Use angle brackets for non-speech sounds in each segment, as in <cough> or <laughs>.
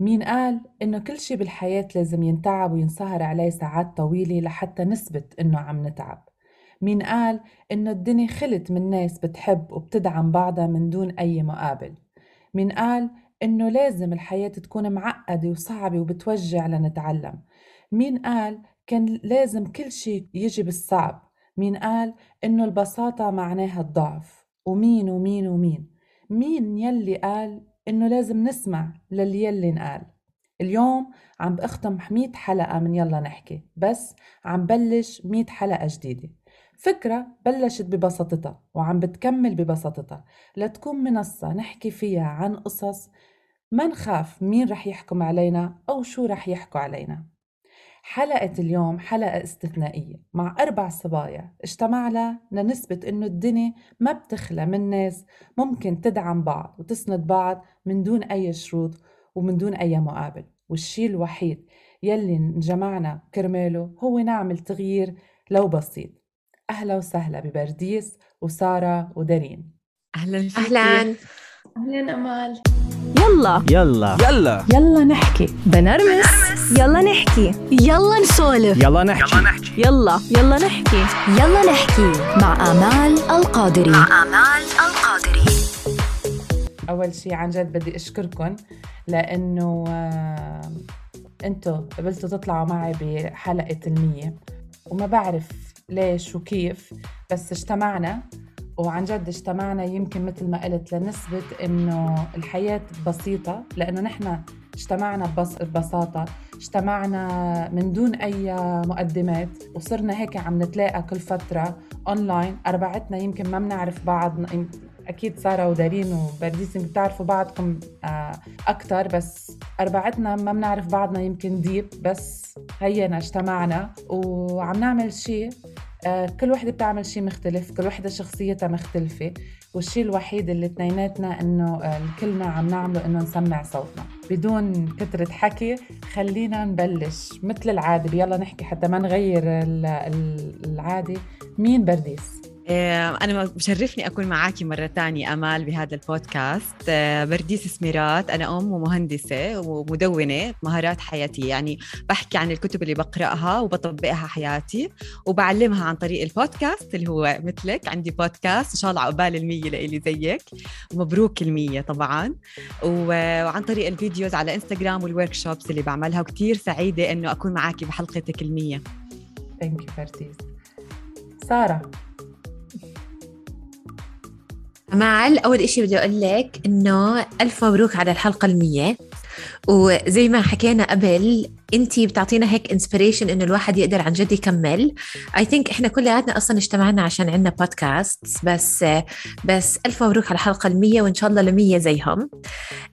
مين قال إنه كل شي بالحياة لازم ينتعب وينسهر عليه ساعات طويلة لحتى نثبت إنه عم نتعب؟ مين قال إنه الدنيا خلت من ناس بتحب وبتدعم بعضها من دون أي مقابل؟ مين قال إنه لازم الحياة تكون معقدة وصعبة وبتوجع لنتعلم؟ مين قال كان لازم كل شي يجي بالصعب؟ مين قال إنه البساطة معناها الضعف؟ ومين ومين ومين؟ مين يلي قال إنه لازم نسمع للي يلي نقال اليوم عم بأختم 100 حلقة من يلا نحكي بس عم بلش 100 حلقة جديدة. فكرة بلشت ببساطتها وعم بتكمل ببساطتها لتكون منصة نحكي فيها عن قصص ما نخاف مين رح يحكم علينا أو شو رح يحكوا علينا. حلقة اليوم حلقة استثنائية مع أربع صبايا اجتمعنا لنثبت إنه الدنيا ما بتخلى من ناس ممكن تدعم بعض وتسند بعض من دون أي شروط ومن دون أي مقابل. والشي الوحيد يلي انجمعنا كرماله هو نعمل تغيير لو بسيط. أهلا وسهلا ببرديس وسارة ودارين. أهلا فيكي. أهلا. أهلا أمال. يلا. يلا. يلا يلا نحكي. بنرمس. يلا نحكي. يلا نسولف. يلا نحكي. يلا يلا نحكي. يلا نحكي مع آمال القادري. مع آمال القادري. أول شيء عن جد بدي أشكركم لأنه آه، أنتوا قبلتوا تطلعوا معي بحلقة المية وما بعرف ليش وكيف بس اجتمعنا وعن جد اجتمعنا يمكن مثل ما قلت لنثبت إنه الحياة بسيطة لأنه نحن اجتمعنا ببساطة اجتمعنا من دون أي مقدمات وصرنا هيك عم نتلاقى كل فترة أونلاين أربعتنا يمكن ما بنعرف بعض أكيد سارة ودارين وبرديس بتعرفوا بعضكم آه، أكتر بس أربعتنا ما بنعرف بعضنا يمكن deep بس هينا اجتمعنا وعم نعمل شيء كل وحدة بتعمل شيء مختلف كل وحدة شخصيتها مختلفة والشيء الوحيد اللي اثنيناتنا إنه آه، الكلنا عم نعمله إنه نسمع صوتنا. بدون كثرة حكي خلينا نبلش. مثل العادة يلا نحكي حتى ما نغير العادة. مين برديس؟ آه، أنا بشرفني أكون معاكي مرة تانية أمال بهذا البودكاست. آه، برديس سميرات أنا أم ومهندسة ومدونة مهارات حياتية. يعني بحكي عن الكتب اللي بقرأها وبطبقها حياتي وبعلمها عن طريق البودكاست اللي هو مثلك. عندي بودكاست إن شاء الله عقبال المية لإلي زيك. ومبروك المية طبعا. وعن طريق ال videos على إنستغرام وال workshops اللي بعملها وكتير سعيدة إنه أكون معاكي بحلقتك المية. thank you برديس. سارة. معل أول إشي بدي أقول لك إنه ألف مبروك على الحلقة المية. وزي ما حكينا قبل انت بتعطينا هيك inspiration إنه الواحد يقدر عن جد يكمل. I think إحنا كلياتنا أصلا اجتمعنا عشان عندنا بودكاست بس بس ألف مبروك على الحلقة ال100 وإن شاء الله ل100 زيهم.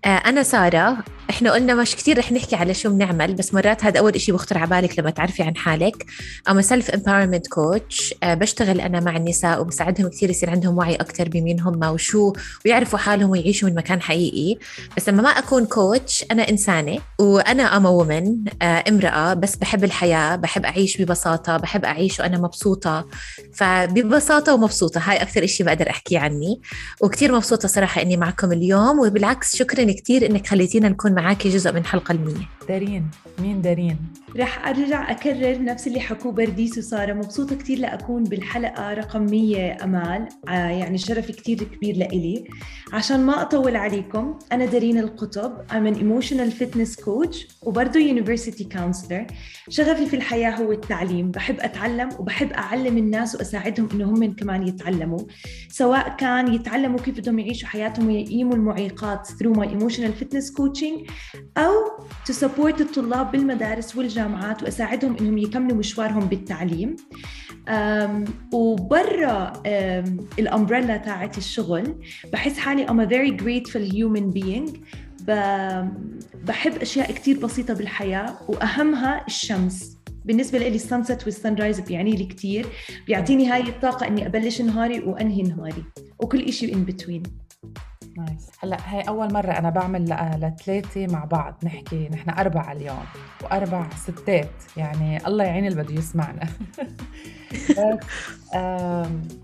آه، أنا سارة إحنا قلنا مش كثير رح نحكي على شو بنعمل بس مرات هذا أول شيء بخطر على بالك لما تعرفي عن حالك. I'm a self empowerment coach بشتغل أنا مع النساء وبساعدهم كثير يصير عندهم وعي أكثر بمين هم وشو ويعرفوا حالهم ويعيشوا من مكان حقيقي. بس لما ما أكون coach أنا إنسانة وأنا أم woman آه، امرأة بس بحب الحياة بحب أعيش ببساطة بحب أعيش وأنا مبسوطة. فببساطة ومبسوطة هاي أكثر إشي بقدر أحكي عني. وكتير مبسوطة صراحة إني معكم اليوم وبالعكس شكرا كتير إنك خليتينا نكون معاكي جزء من حلقة المية. دارين؟ مين دارين؟ رح أرجع أكرر نفس اللي حكوه برديس وسارة مبسوطة كتير لأكون بالحلقة رقم 100 أمال. آه يعني شرف كتير كبير لإلي. عشان ما أطول عليكم أنا دارين القطب. I'm an emotional fitness coach وبرضه university counselor. شغفي في الحياة هو التعليم. بحب أتعلم وبحب أعلم الناس وأساعدهم إنه هم كمان يتعلموا. سواء كان يتعلموا كيف بدهم يعيشوا حياتهم ويقيموا المعيقات through my emotional fitness coaching أو to support الطلاب بالمدارس والجامعات وأساعدهم إنهم يكملوا مشوارهم بالتعليم. وبرا الأمبريلا تاعت الشغل بحس حالي I'm a very grateful human بحب أشياء كتير بسيطة بالحياة وأهمها الشمس. بالنسبة لي ال sunset وال sunrise بيعني لي كتير بيعطيني هاي الطاقة إني أبلش نهاري وأنهي نهاري وكل إشي in between nice هلأ هي أول مرة أنا بعمل لثلاثه مع بعض نحكي نحن أربعة اليوم وأربع ستات يعني الله يعين اللي بده يسمعنا. <laughs>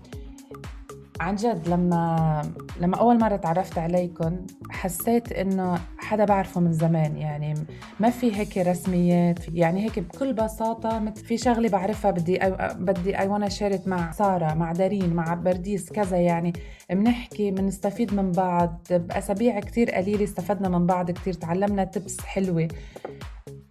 عن جد لما لما أول مرة تعرفت عليكم حسيت إنه حدا بعرفه من زمان. يعني ما في هيك رسميات يعني هيك بكل بساطة مثل في شغلة بعرفها بدي بدي اي وأنا شيرت مع سارة مع دارين مع برديس كذا. يعني بنحكي بنستفيد من بعض. بأسابيع كتير قليلة استفدنا من بعض كتير تعلمنا تبس حلوة.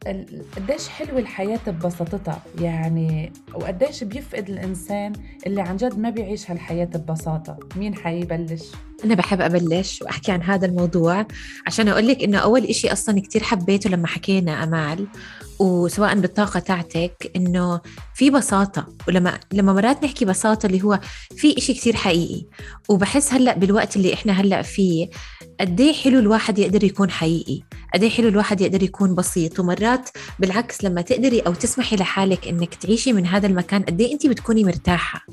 قديش حلوة الحياة ببساطتها. يعني وقديش بيفقد الإنسان اللي عن جد ما بيعيش هالحياة ببساطة. مين حيبلش؟ أنا بحب أبلش وأحكي عن هذا الموضوع عشان أقول لك إنه أول إشي أصلا كتير حبيته لما حكينا أمال. وسواء بالطاقة تاعتك إنه في بساطة ولما لما مرات نحكي بساطة اللي هو في إشي كتير حقيقي وبحس هلأ بالوقت اللي إحنا هلأ فيه قد إيه حلو الواحد يقدر يكون حقيقي؟ قد إيه حلو الواحد يقدر يكون بسيط؟ ومرات بالعكس لما تقدري أو تسمحي لحالك إنك تعيشي من هذا المكان قد إيه أنت بتكوني مرتاحة؟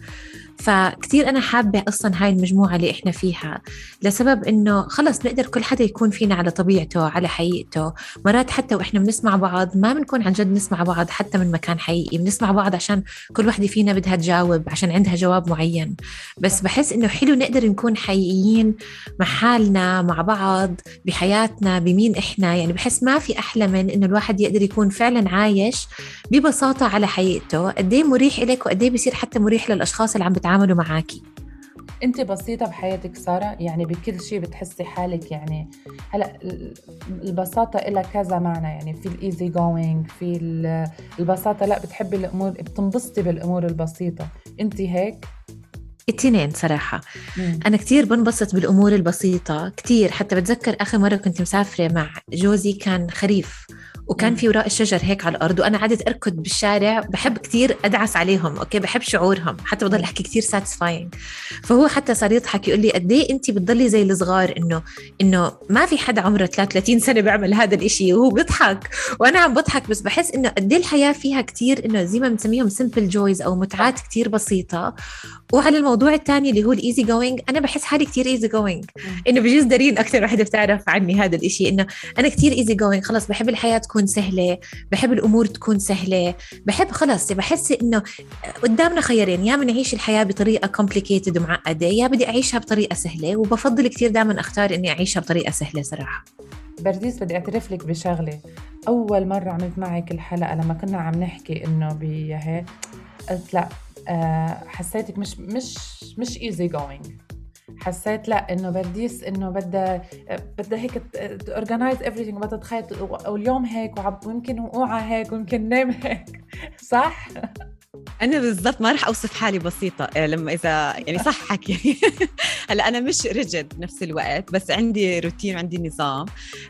فكتير أنا حابة أصلا هاي المجموعة اللي إحنا فيها لسبب إنه خلص نقدر كل حدا يكون فينا على طبيعته على حقيقته. مرات حتى وإحنا بنسمع بعض ما بنكون عن جد نسمع بعض حتى من مكان حقيقي. بنسمع بعض عشان كل وحدة فينا بدها تجاوب عشان عندها جواب معين. بس بحس إنه حلو نقدر نكون حقيقيين مع حالنا مع بعض بحياتنا بمين إحنا. يعني بحس ما في أحلى من إنه الواحد يقدر يكون فعلا عايش ببساطة على حقيقته. قد إيه مريح إلك وقد إيه بيصير حتى مريح للأشخاص اللي عم بتعاملوا معاكي. انت بسيطة بحياتك سارة يعني بكل شيء بتحسي حالك يعني. هلأ البساطة لها كذا معنى يعني في الإيزي جوينج في البساطة لأ بتحبي الأمور بتنبسطي بالأمور البسيطة. انت هيك؟ التنين صراحة. مم. أنا كتير بنبسط بالأمور البسيطة كتير. حتى بتذكر آخر مرة كنت مسافرة مع جوزي كان خريف. وكان في وراء الشجر هيك على الأرض وأنا قعدت أركض بالشارع بحب كتير أدعس عليهم okay? بحب شعورهم حتى بضل أحكي كتير satisfying فهو حتى صار يضحك يقول لي قد إيه أنت بتضلي زي الصغار إنه إنه ما في حدا عمره 33 سنة بيعمل هذا الإشي وهو بيضحك. وأنا عم بضحك بس بحس إنه قد إيه الحياة فيها كتير إنه زي ما بنسميهم simple joys أو متعات كتير بسيطة. وعلى الموضوع الثاني اللي هو ال easy going أنا بحس حالي كتير easy going إنه بجوز دارين أكثر وحده بتعرف عني هذا الإشي إنه أنا كتير easy going خلص بحب الحياة تكون سهلة بحب الأمور تكون سهلة بحب خلص بحس إنه قدامنا خيارين يا بنعيش الحياة بطريقة complicated ومعقدة يا بدي أعيشها بطريقة سهلة وبفضل كثير دائما أختار إني أعيشها بطريقة سهلة صراحة. برديس بدي أعترف لك بشغلة. أول مرة عملت معك الحلقة لما كنا عم نحكي إنه بهيك قلت لا حسيتك مش مش مش easy going حسيت لا إنه برديس إنه بدها بدها هيك organize everything بدها تخيط واليوم هيك ويمكن اوعى هيك ويمكن نام هيك. <laughs> صح؟ أنا بالضبط ما رح أوصف حالي بسيطة آه، لما إذا <laughs> يعني صح حكي. <laughs> هلأ أنا مش rigid بنفس الوقت بس عندي روتين وعندي نظام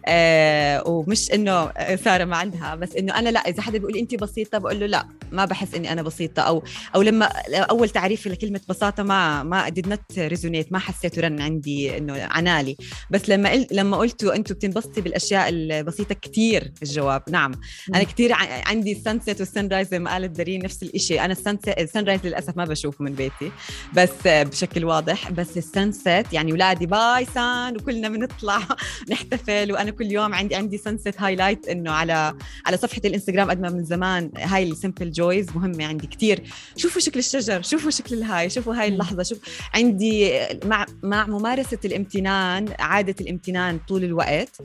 آه ومش إنه سارة ما عندها بس إنه أنا لا إذا حدا بيقول انت بسيطة بقول له لا. ما بحس إني أنا بسيطة أو أو لما أول تعريف لكلمة بساطة ما ما did not resonate ما حسيته رن عندي إنه عنالي بس لما قل لما قلتوا أنتم بتنبسطي بالأشياء البسيطة كثير الجواب. نعم. أنا كثير عندي ال sunset وال sunrise زي ما قالت دارين نفس الشيء أنا ال sunrise للأسف ما بشوفه من بيتي. بس بشكل واضح. بس ال sunset يعني اولادي bye sun وكلنا بنطلع <laughs> نحتفل. وأنا كل يوم عندي عندي sunset highlight إنه على على صفحة الإنستغرام قد ما من زمان. هاي ال simple joys مهمة عندي كثير شوفوا شكل الشجر شوفوا شكل الهاي شوفوا هاي اللحظة شوف عندي مع مع ممارسة الامتنان عادة الامتنان طول الوقت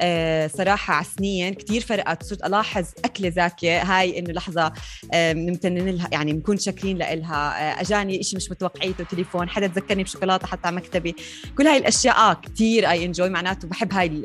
آه صراحة على سنين كثير فرقت صرت ألاحظ أكلة زاكية هاي إنه لحظة آه ممتنين لها يعني بنكون شاكرين لها آه أجاني شيء مش متوقعيته تليفون حدا تذكرني بشوكولاتة حتى على مكتبي. كل هاي الأشياء آه كثير I enjoy معناته بحب هاي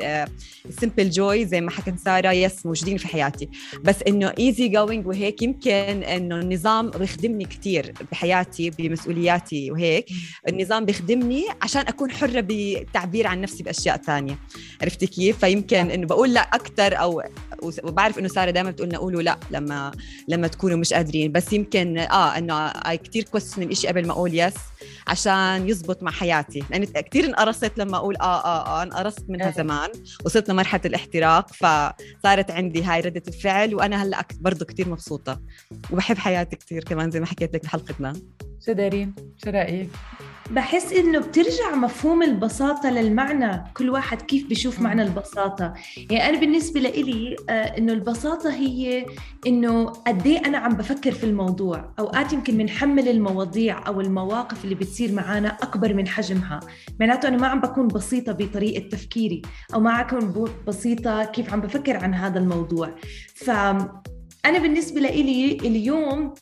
ال simple joy زي ما حكت سارة yes موجودين في حياتي. بس إنه easy going وهيك يمكن إنه النظام بيخدمني كثير بحياتي بمسؤولياتي وهيك. النظام بيخدمني عشان أكون حرة بالتعبير عن نفسي بأشياء ثانية. عرفتي كيف؟ فيمكن إنه بقول لا أكثر أو وبعرف إنه سارة دائما بتقول لنا قولوا لا لما لما تكونوا مش قادرين. بس يمكن آه إنه I كثير question الشيء قبل ما أقول yes عشان يزبط مع حياتي. لأني كثير انقرصت لما أقول آه آه آه انقرصت منها زمان وصلت لمرحلة الاحتراق. فصارت عندي هاي ردة الفعل وأنا هلأ برضه كثير مبسوطة. وبحب حياتي كثير كمان زي ما حكيت لك بحلقتنا. شو دارين؟ شو رأيك؟ بحس إنه بترجع مفهوم البساطة للمعنى. كل واحد كيف بيشوف معنى البساطة. يعني أنا بالنسبة لإلي آه إنه البساطة هي إنه قد إيه أنا عم بفكر في الموضوع. أوقات يمكن بنحمل المواضيع أو المواقف اللي بتصير معنا أكبر من حجمها. معناته أنا ما عم بكون بسيطة بطريقة تفكيري أو ما عم بكون بسيطة كيف عم بفكر عن هذا الموضوع. ف أنا بالنسبة لإلي اليوم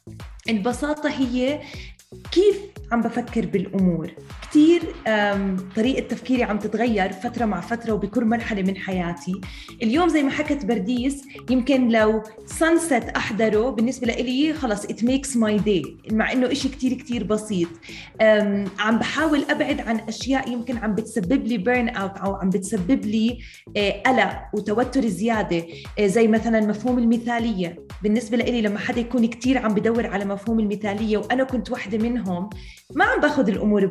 البساطة هي كيف عم بفكر بالأمور. كثير طريقة تفكيري عم تتغير فترة مع فترة وبكل مرحلة من حياتي. اليوم زي ما حكت برديس يمكن لو سانست أحضره بالنسبة لي خلص it makes my day مع إنه إشي كتير كتير بسيط. عم بحاول أبعد عن أشياء يمكن عم بتسبب لي burnout أو عم بتسبب لي آه، قلق وتوتر زيادة. آه، زي مثلا مفهوم المثالية. بالنسبة لي لما حدا يكون كتير عم بدور على مفهوم المثالية وأنا كنت واحدة منهم ما عم باخذ الأمور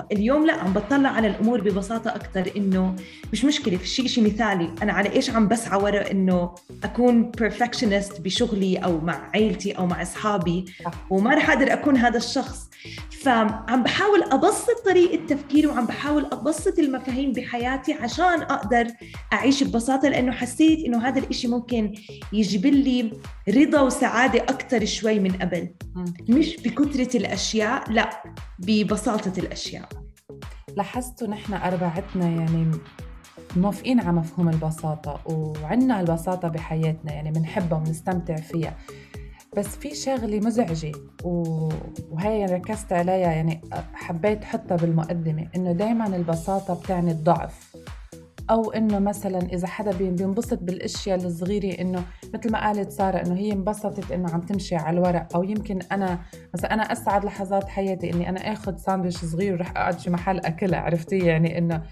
ببساطة. اليوم لا عم بطلع على الأمور ببساطة أكثر إنه مش مشكلة في شيء شيء مثالي. أنا على إيش عم بسعى ورا إنه أكون perfectionist بشغلي أو مع عائلتي أو مع أصحابي؟ وما رح أقدر أكون هذا الشخص. فعم بحاول أبسط طريقة تفكيري وعم بحاول أبسط المفاهيم بحياتي عشان أقدر أعيش ببساطة لأنه حسيت إنه هذا الإشي ممكن يجيب لي رضا وسعادة أكثر شوي من قبل. مش بكثره الأشياء لا ببساطة الأشياء. لاحظتوا نحن أربعتنا يعني موافقين على مفهوم البساطة وعنا البساطة بحياتنا يعني بنحبها وبنستمتع فيها. بس في شغلة مزعجة وهي ركزت عليها يعني حبيت حطها بالمقدمة إنه دايما البساطة بتعني الضعف. أو إنه مثلا إذا حدا بينبسط بالأشياء الصغيرة إنه مثل ما قالت سارة إنه هي انبسطت إنه عم تمشي على الورق. أو يمكن أنا مثلا أنا أسعد لحظات حياتي إني أنا آخذ ساندويش صغير وراح أقعد في محل أكلها عرفتي؟ يعني إنه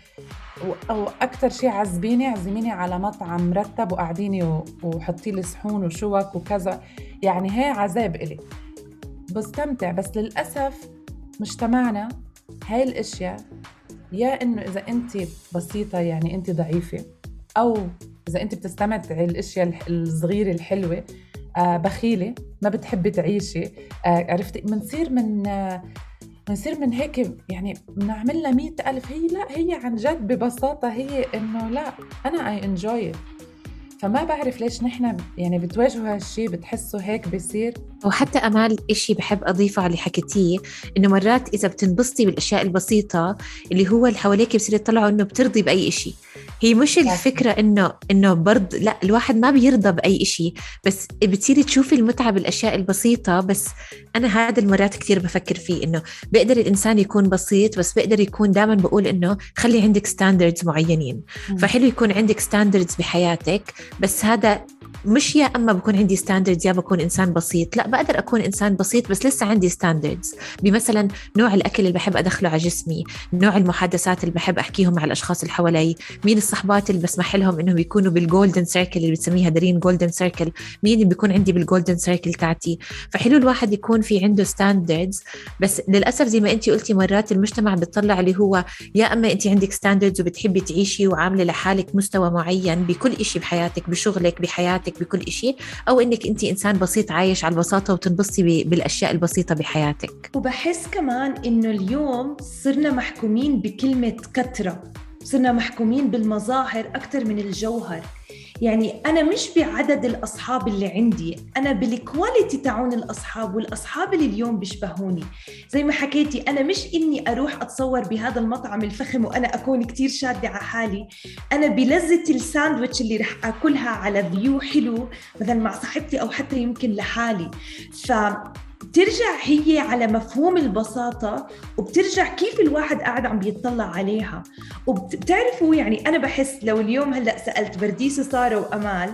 أو أكثر شيء عزبيني عزميني على مطعم مرتب وقعديني وحطي لي صحون وشوك وكذا. يعني هي عذاب إلي. بستمتع بس للأسف مجتمعنا هاي الأشياء يا إنه إذا أنت بسيطة يعني أنت ضعيفة أو إذا أنت بتستمتعي الأشياء الصغيرة الحلوة آه بخيلة ما بتحبي تعيشي آه عرفتي؟ بنصير من بنصير من هيك يعني بنعمل لها مئة ألف. هي لا هي عن جد ببساطة هي إنه لا أنا أي انجوي فما بعرف ليش نحن يعني بتواجهوا هالشيء بتحسوا هيك بيصير؟ وحتى أمال إشي بحب أضيفه على اللي حكيتيه إنه مرات إذا بتنبسطي بالأشياء البسيطة اللي هو اللي حواليك بصير يطلعوا إنه بترضي بأي إشي. هي مش الفكرة إنه إنه برض لا الواحد ما بيرضى بأي إشي بس بتصيري تشوفي المتعة بالأشياء البسيطة بس أنا هذا المرات كثير بفكر فيه إنه بيقدر الإنسان يكون بسيط بس بيقدر يكون دائما بقول إنه خلي عندك ستاندردز معينين. فحلو يكون عندك standards بحياتك بس هذا مش يا أما بكون عندي standards يا بكون إنسان بسيط. لا بقدر أكون إنسان بسيط بس لسه عندي standards بمثلا نوع الأكل اللي بحب أدخله على جسمي نوع المحادثات اللي بحب أحكيهم مع الأشخاص اللي حوالي مين الصحبات اللي بسمح لهم إنهم يكونوا بال golden circle اللي بتسميها دارين golden circle مين اللي بيكون عندي بال golden circle تاعتي. فحلو الواحد يكون في عنده standards بس للأسف زي ما انت قلتي مرات المجتمع بتطلع اللي هو يا أما انت عندك standards وبتحبي تعيشي وعاملة لحالك مستوى معين بكل شيء بحياتك بشغلك بحياتك. بكل شيء أو إنك انت إنسان بسيط عايش على البساطة وتنبسطي بالأشياء البسيطة بحياتك. وبحس كمان إنه اليوم صرنا محكومين بكلمة كثرة صرنا محكومين بالمظاهر أكثر من الجوهر. يعني أنا مش بعدد الأصحاب اللي عندي أنا بال quality تاعون الأصحاب والأصحاب اللي اليوم بيشبهوني. زي ما حكيتي أنا مش إني أروح أتصور بهذا المطعم الفخم وأنا أكون كتير شادة على حالي. أنا بلذة الساندويتش اللي رح أكلها على view حلو مثلا مع صاحبتي أو حتى يمكن لحالي. ف بترجع هي على مفهوم البساطة وبترجع كيف الواحد قاعد عم بيطلع عليها. وبتعرفوا يعني أنا بحس لو اليوم هلأ سألت برديس وسارة وأمال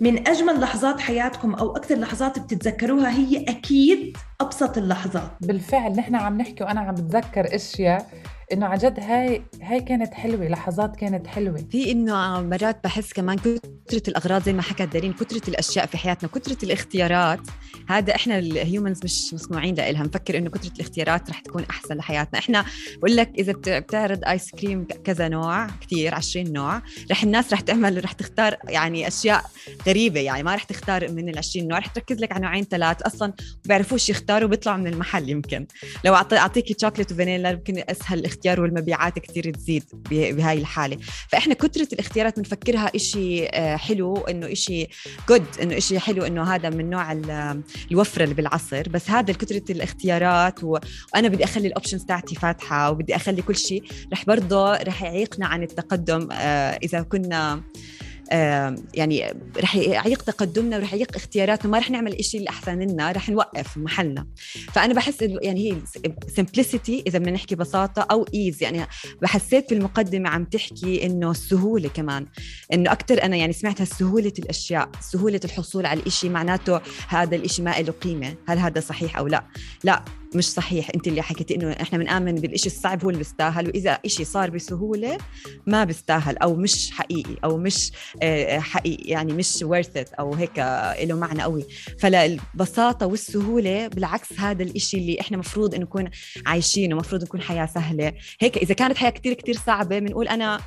من أجمل لحظات حياتكم أو أكثر لحظات بتتذكروها هي أكيد أبسط اللحظات. بالفعل نحن عم نحكي وأنا عم بتذكر أشياء إنه عن جد هاي هاي كانت حلوة لحظات كانت حلوة. في إنه مرات بحس كمان كثرة الأغراض زي ما حكت دارين كثرة الأشياء في حياتنا كثرة الاختيارات. هذا إحنا ال humans مش مصنوعين لها نفكر إنه كثرة الاختيارات رح تكون أحسن لحياتنا. إحنا بقول لك إذا بت- بتعرض ايس كريم كذا نوع كثير 20 نوع رح الناس رح تعمل رح تختار يعني أشياء غريبة يعني ما رح تختار من ال 20 نوع رح تركز لك على نوعين ثلاث. أصلا بيعرفوش يختاروا بيطلعوا من المحل يمكن. لو أعطيكي شوكليت وفانيلا يمكن أسهل الاختيار والمبيعات كثير تزيد بهاي الحالة. فإحنا كثره الاختيارات بنفكرها إشي آه، حلو إنه إشي good إنه إشي حلو إنه هذا من نوع ال- الوفرة اللي بالعصر. بس هذا كثره الاختيارات وأنا بدي أخلي ال options تاعتي فاتحة وبدي أخلي كل شيء رح برضه رح يعيقنا عن التقدم آه، إذا كنا يعني رح يعيق تقدمنا ورح يعيق اختياراتنا ما رح نعمل إشي اللي احسن لنا رح نوقف محلنا. فأنا بحس يعني هي simplicity إذا بدنا نحكي بساطة أو ايز يعني بحسيت في المقدمه عم تحكي إنه السهولة كمان. إنه أكثر أنا يعني سمعتها سهولة الأشياء سهولة الحصول على الإشي معناته هذا الإشي ما له قيمة هل هذا صحيح أو لا؟ لا. مش صحيح. انت اللي حكيتي إنه إحنا بنآمن بالإشي الصعب هو اللي بيستاهل وإذا إشي صار بسهولة ما بيستاهل أو مش حقيقي أو مش آه، حقيقي يعني مش it أو هيك له معنى قوي. فالبساطه والسهولة بالعكس هذا الإشي اللي إحنا مفروض إنه نكون عايشينه مفروض نكون حياة سهلة. هيك إذا كانت حياة كتير كتير صعبة بنقول أنا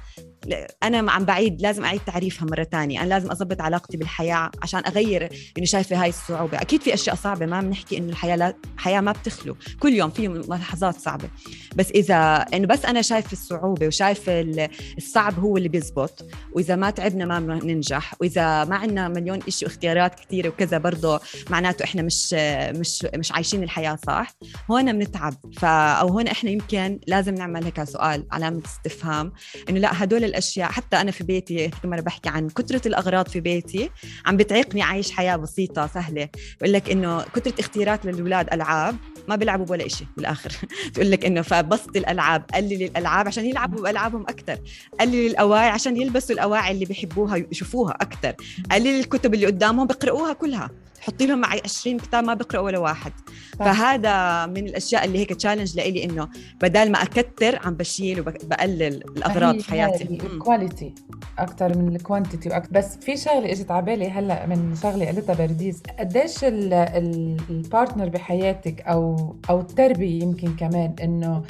أنا عم بعيد لازم أعيد تعريفها مرة تانية. أنا لازم اضبط علاقتي بالحياة عشان أغير انه شايفة هاي الصعوبة. أكيد في أشياء صعبة ما بنحكي إنه الحياة لا حياه ما بتخلو. كل يوم في لحظات صعبة. بس إذا إنه بس أنا شايف الصعوبة وشايف ال- الصعب هو اللي بيزبط وإذا ما تعبنا ما بننجح وإذا ما عندنا مليون إشي واختيارات كثيره وكذا برضه معناته إحنا مش مش مش عايشين الحياة صح هون بنتعب. ف أو هون إحنا يمكن لازم نعمل هيك سؤال علامة استفهام. إنه لا هدول الأشياء. حتى أنا في بيتي مره بحكي عن كثرة الأغراض في بيتي عم بتعيقني عايش حياة بسيطة سهلة. بقول لك إنه كثرة اختيارات للأولاد ألعاب ما بيلعبوا ولا شيء بالآخر. <laughs> تقول لك إنه فبسط الألعاب قلل الألعاب عشان يلعبوا بالعابهم أكثر قلل الأواعي عشان يلبسوا الأواعي اللي بيحبوها يشوفوها أكثر قلل الكتب اللي قدامهم بقرأوها كلها. حطي لهم معي 20 كتاب ما بقرأوا ولا واحد صح. فهذا من الأشياء اللي هيك challenge لإلي إنه بدل ما أكتر عم بشيل وبقلل الأغراض في حياتي. ال quality أكثر من ال quantity. بس في شغلة إجت على بالي هلأ من شغلة قالتها برديس قديش ال- ال- ال partner بحياتك أو أو التربية يمكن كمان إنه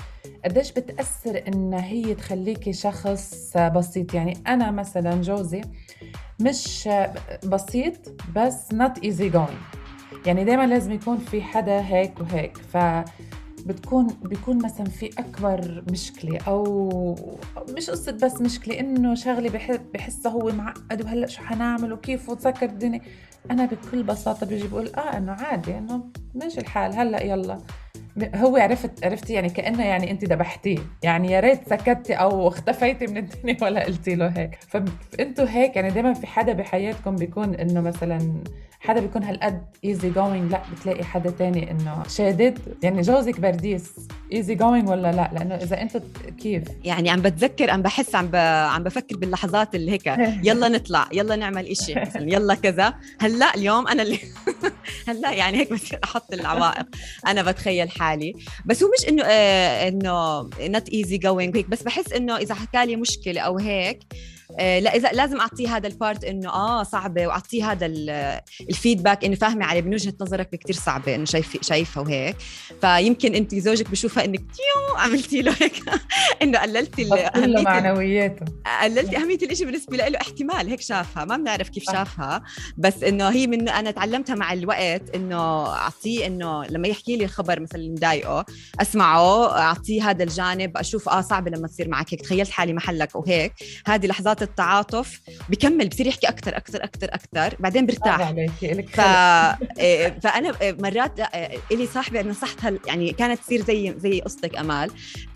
قديش بتأثر إن هي تخليكي شخص بسيط يعني أنا مثلا جوزي مش بسيط بس not easy going. يعني دائما لازم يكون في حدا هيك وهيك. ف بتكون بيكون مثلا في أكبر مشكلة أو مش قصة بس مشكلة إنه شغلة بحسه هو معقد وهلأ شو حنعمل وكيف وتسكر الدنيا. أنا بكل بساطة بيجي بقول آه إنه عادي إنه ماشي الحال هلأ يلا. هو عرفت عرفتي يعني كأنه يعني انت ذبحتيه. يعني يا ريت سكتتي أو اختفيتي من الدنيا <laughs> ولا قلتي له هيك. فأنتوا هيك يعني دائما في حدا بحياتكم بيكون إنه مثلا حدا بيكون هالقد easy going لا بتلاقي حدا تاني إنه شادد. يعني جوزك برديس. easy going ولا لا؟ لأنه إذا أنتوا كيف؟ يعني عم بتذكر عم بحس عم ب... عم بفكر باللحظات اللي هيك. <laughs> يلا نطلع يلا نعمل إشي. مثلا يلا كذا. هلأ اليوم أنا اللي <laughs> هلأ يعني هيك بصير أحط العوائق. أنا بتخيل حالي. بس هو مش إنه آه إنه not easy going هيك بس بحس إنه إذا حكى لي مشكلة أو هيك لا إذا لازم أعطيه هذا ال part إنه آه صعبة وأعطيه هذا ال- ال feedback إنه فاهمة عليه من وجهة نظرك كثير صعبة إنه شايف شايفها وهيك. فيمكن أنت زوجك بشوفها إنك إنتي عملتي له هيك. <laughs> إنه قللتي ال- معنوياته. قللتي أهمية الإشي بالنسبة له احتمال هيك شافها ما بنعرف كيف. شافها. بس إنه هي من أنا تعلمتها مع الوقت إنه أعطيه إنه لما يحكي لي الخبر مثلا اللي مضايقه أسمعه أعطيه هذا الجانب أشوف آه صعبة لما تصير معك هيك تخيلت حالي محلك وهيك. هذه لحظات التعاطف بكمل بصير يحكي أكثر أكثر أكثر أكثر بعدين برتاح. ف... <laughs> إيه، فأنا مرات إيه، إلي صاحبه نصحتها يعني كانت تصير زي زي قصتك أمال.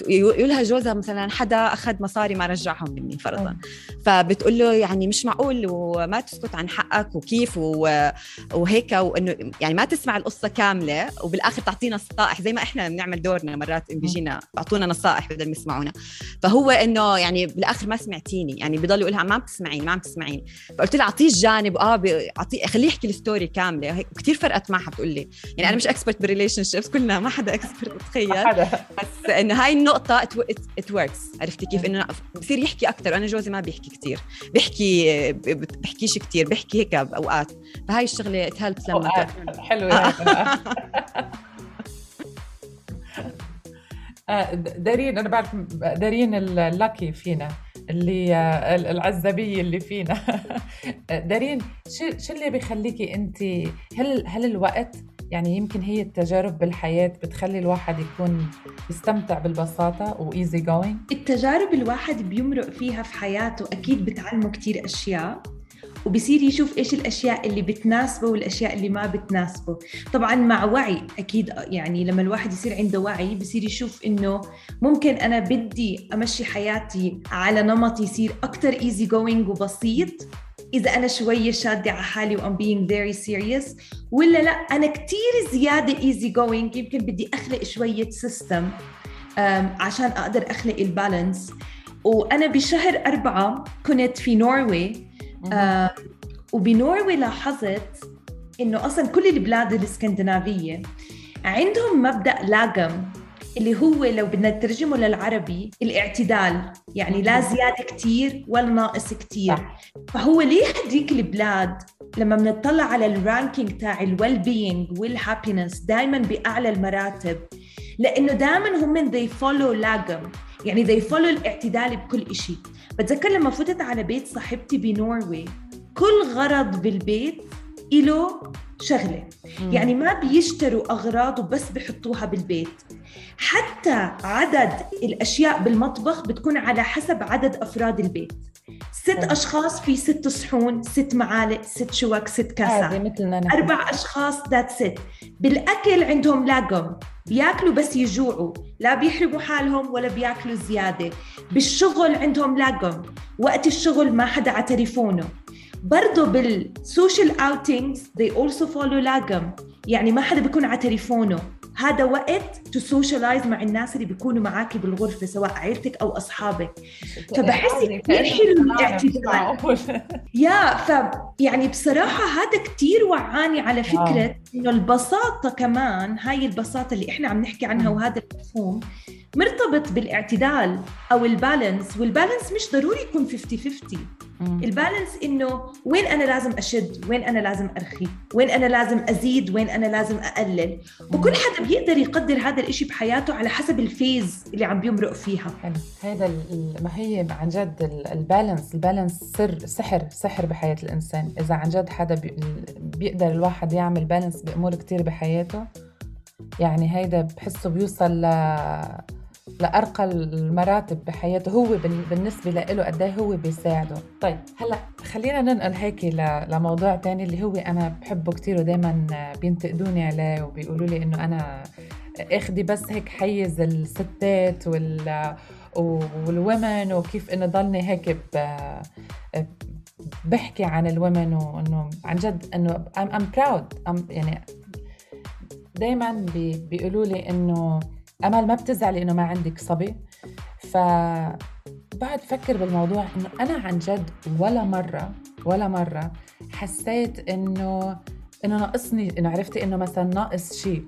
يقولها جوزها مثلا حدا أخذ مصاري ما رجعهم مني فرضا. فبتقول له يعني مش معقول وما تسكت عن حقك وكيف و... وهيك وإنه يعني ما تسمع القصة كاملة وبالآخر تعطينا نصائح زي ما إحنا بنعمل دورنا مرات بيجينا بيعطونا نصائح بدل ما يسمعونا. فهو إنه يعني بالآخر ما سمعتيني يعني بضل يضل يقولها ما عم تسمعيني ما عم تسمعيني فقلت لها أعطيه الجانب آه أعطيه خليه يحكي الستوري كاملة. كثير فرقت معها بتقول لي. يعني أنا مش expert بال relationships كلنا ما حدا <laughs> expert تخيل بس انه هاي النقطة it works عرفتي كيف؟ إنه بصير يحكي أكثر أنا جوزي ما بيحكي كثير بيحكي بحكيش كثير بيحكي هيك بأوقات. فهاي الشغلة اتهلت لما حلو آه، <laughs> دارين أنا بعرف دارين ال lucky فينا. اللي العزبيه اللي فينا. <laughs> دارين شو شو اللي بيخليكي انت هل هل الوقت يعني يمكن هي التجارب بالحياة بتخلي الواحد يكون يستمتع بالبساطة و easy going التجارب الواحد بيمرق فيها في حياته أكيد بتعلمه كتير أشياء. وبصير يشوف إيش الأشياء اللي بتناسبه والأشياء اللي ما بتناسبه. طبعا مع وعي أكيد يعني لما الواحد يصير عنده وعي بصير يشوف إنه ممكن أنا بدي أمشي حياتي على نمط يصير أكثر easy going وبسيط إذا أنا شوية شادة على حالي و I'm being very serious ولا لأ أنا كثير زيادة easy going يمكن بدي أخلق شوية system عشان أقدر أخلق ال balance وأنا بشهر أربعة كنت في نوروي آه وبنوروي لاحظت إنه أصلا كل البلاد الإسكندنافية عندهم مبدأ lagom اللي هو لو بدنا نترجمه للعربي الاعتدال يعني لا زيادة كثير ولا ناقص كثير فهو ليه هديك البلاد لما بنطلع على ال ranking تاع ال well-being وال happiness دائما بأعلى المراتب؟ لأنه دائما هم they follow لاقم يعني they follow الاعتدال بكل شيء بتذكر لما فتت على بيت صاحبتي بنوروي كل غرض بالبيت له شغلة. مم. يعني ما بيشتروا أغراض وبس بحطوها بالبيت. حتى عدد الأشياء بالمطبخ بتكون على حسب عدد أفراد البيت. ست أشخاص في ست صحون ست معالق ست شوك ست كاسات أربع أشخاص ذات ست بالأكل عندهم لاقم بياكلوا بس يجوعوا لا بيحرموا حالهم ولا بياكلوا زيادة. بالشغل عندهم لاقم وقت الشغل ما حدا على تليفونه. برضه بال social outings they also follow لاقم يعني ما حدا بيكون على تليفونه. هذا وقت to socialize مع الناس اللي بيكونوا معك بالغرفة سواء عيلتك أو أصحابك. فبحس كثير حلو الاعتدال. يا ف يعني بصراحة هذا كثير وعاني على فكرة إنه البساطة كمان هاي البساطة اللي إحنا عم نحكي عنها وهذا المفهوم مرتبط بالاعتدال أو ال balance وال balance مش ضروري يكون 50 50 ال balance إنه وين أنا لازم أشد؟ وين أنا لازم أرخي؟ وين أنا لازم أزيد؟ وين أنا لازم أقلل؟ وكل حدا بيقدر يقدر هذا الإشي بحياته على حسب ال phase اللي عم بيمرق فيها. حلو. هذا ما هي عن جد البالانس. البالانس سر سحر سحر بحياة الإنسان. إذا عن جد حدا بيقدر الواحد يعمل بالانس بامور كتير بحياته. يعني هيدا بحسه بيوصل ل لأرقى المراتب بحياته. هو بالنسبة له قد إيه هو بيساعده. طيب هلأ خلينا ننقل هيك لموضوع تاني اللي هو أنا بحبه كتير ودايما بينتقدوني عليه وبيقولوا لي إنه أنا اخدي بس هيك حيز الستات وال والومن وكيف إنه ضلني هيك بحكي عن الومن وانه عن جد إنه I'm proud. I'm يعني دايما بيقولوا لي إنه أمل ما بتزعلي إنه ما عندك صبي. ف بعد فكر بالموضوع إنه أنا عن جد ولا مره ولا مرة حسيت انه إنه ناقصني إنه عرفتي إنه مثلا ناقص شيء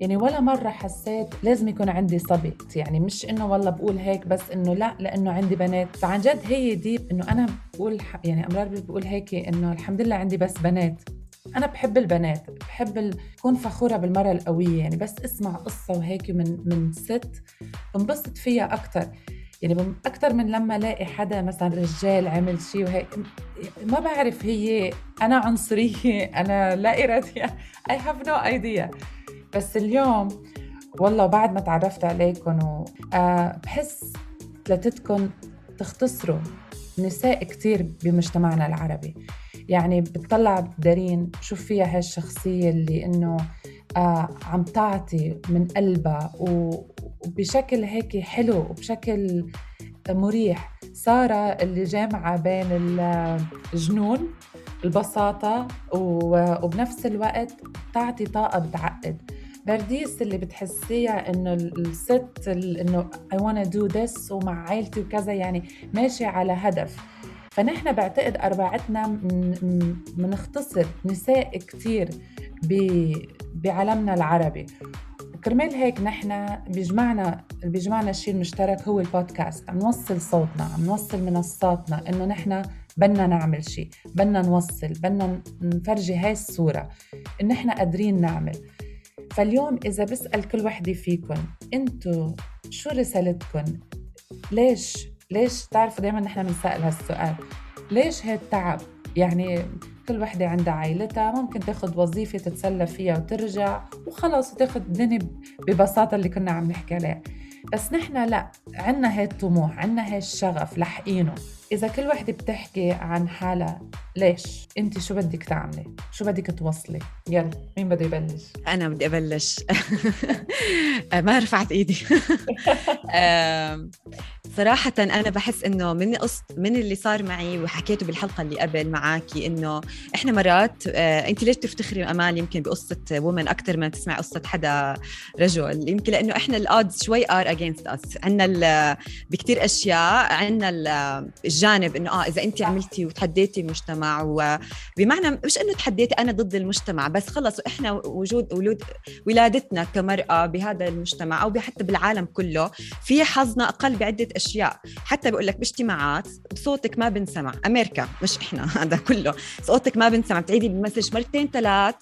يعني ولا مرة حسيت لازم يكون عندي صبي يعني مش إنه والله بقول هيك بس إنه لا لإنه عندي بنات. فعن جد هي دي إنه أنا بقول يعني أمرار بقول هيك إنه الحمد لله عندي بس بنات. أنا بحب البنات بحب ال... فخورة بالمرة القوية. يعني بس اسمع قصة وهيك من من ست بنبسط فيها أكثر يعني أكثر من لما ألاقي حدا مثلا رجال عمل شيء وهيك ما بعرف هي أنا عنصرية أنا لا إرادية. I have no idea بس اليوم والله بعد ما تعرفت عليكم. أه بحس ثلاثتكم تختصروا نساء كتير بمجتمعنا العربي يعني بتطلع بدارين شوف فيها هاي الشخصية اللي إنه آه عم تعطي من قلبها وبشكل هيك حلو وبشكل مريح سارة اللي جامعة بين الجنون البساطة وبنفس الوقت تعطي طاقة بتعقد برديس اللي بتحسيها إنه الست إنه I wanna do this ومع عائلتي وكذا يعني ماشي على هدف. فنحن بعتقد أربعتنا بنختصر نساء كتير بعالمنا العربي. وكرمال هيك نحن بيجمعنا بيجمعنا الشيء المشترك هو البودكاست. عم نوصل صوتنا عم نوصل منصاتنا إنه نحن بدنا نعمل شيء بدنا نوصل بدنا نفرجي هاي الصورة إن إحنا قادرين نعمل. فاليوم إذا بسأل كل وحدة فيكم أنتو شو رسالتكم ليش؟ ليش تعرفوا دايما نحن بنسأل هالسؤال؟ ليش هالتعب يعني كل وحدة عندها عائلتها ممكن تاخد وظيفة تتسلى فيها وترجع وخلص وتاخد الدنيا ببساطة اللي كنا عم نحكي عليه بس نحن لا عنا هاي الطموح عنا الشغف لحقينه. إذا كل وحدة بتحكي عن حالها ليش؟ أنت شو بدك تعملي؟ شو بدك توصلي؟ يلا مين بده يبلش؟ أنا بدي أبلش <laughs> ما رفعت إيدي <laughs> صراحة أنا بحس إنه من قص من اللي صار معي وحكيته بالحلقة اللي قبل معاكي إنه إحنا مرات آه، أنت ليش تفتخري أمال يمكن بقصة وومن أكثر ما تسمع قصة حدا رجل يمكن لأنه إحنا ال odds شوي are against us عندنا بكتير أشياء عندنا الجانب إنه آه إذا أنت عملتي وتحديتي المجتمع وبمعنى مش إنه تحديتي أنا ضد المجتمع بس خلص إحنا وجود ولود ولادتنا كمرأة بهذا المجتمع أو حتى بالعالم كله في حظنا أقل بعدة أشياء. حتى بقول لك باجتماعات صوتك ما بنسمع. أمريكا مش إحنا <laughs> هذا كله. صوتك ما بنسمع. بتعيدي ال message مرتين ثلاث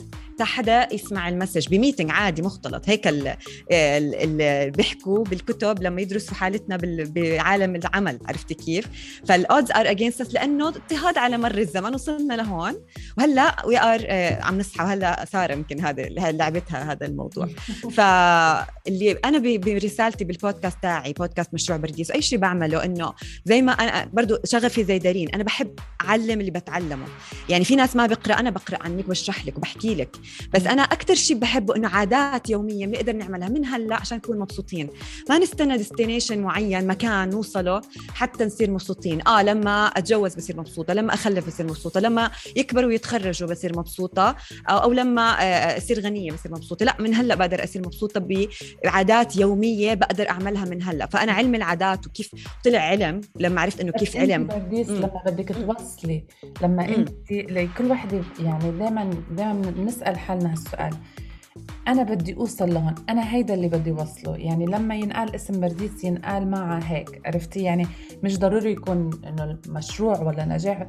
حدا يسمع ال message ب meeting عادي مختلط. هيك اللي بيحكوا بالكتب لما يدرسوا حالتنا بعالم العمل عرفتي كيف؟ فال odds are against لأنه اضطهاد على مر الزمن وصلنا لهون. وهلأ we are آه، عم نصحى وهلأ سارة يمكن هذا لعبتها هذا الموضوع. <laughs> فاللي أنا برسالتي بالبودكاست تاعي بودكاست مشروع برديس أي شيء بعمله إنه زي ما أنا برضه شغفي زي دارين أنا بحب أعلم اللي بتعلمه. يعني في ناس ما بقرا أنا بقرأ عنك بشرح لك وبحكي لك. بس أنا أكثر شيء بحبه إنه عادات يومية بنقدر نعملها من هلأ عشان نكون مبسوطين. ما نستنى ديستنيشن معين مكان نوصله حتى نصير مبسوطين. آه لما أتجوز بصير مبسوطة لما أخلف بصير مبسوطة لما يكبروا ويتخرجوا بصير مبسوطة أو, أو لما آه، أصير غنية بصير مبسوطة. لأ من هلأ بقدر أصير مبسوطة بعادات يومية بقدر أعملها من هلأ. فأنا علم العادات وكيف طلع علم لما عرفت إنه كيف علم. لما بدك توصلي. لما أنت لكل وحده يعني دائما دائما نسال حالنا هالسؤال. أنا بدي أوصل لهون. أنا هيدا اللي بدي وصله. يعني لما ينقال اسم برديس ينقال معها هيك عرفتي؟ يعني مش ضروري يكون إنه المشروع ولا نجاح.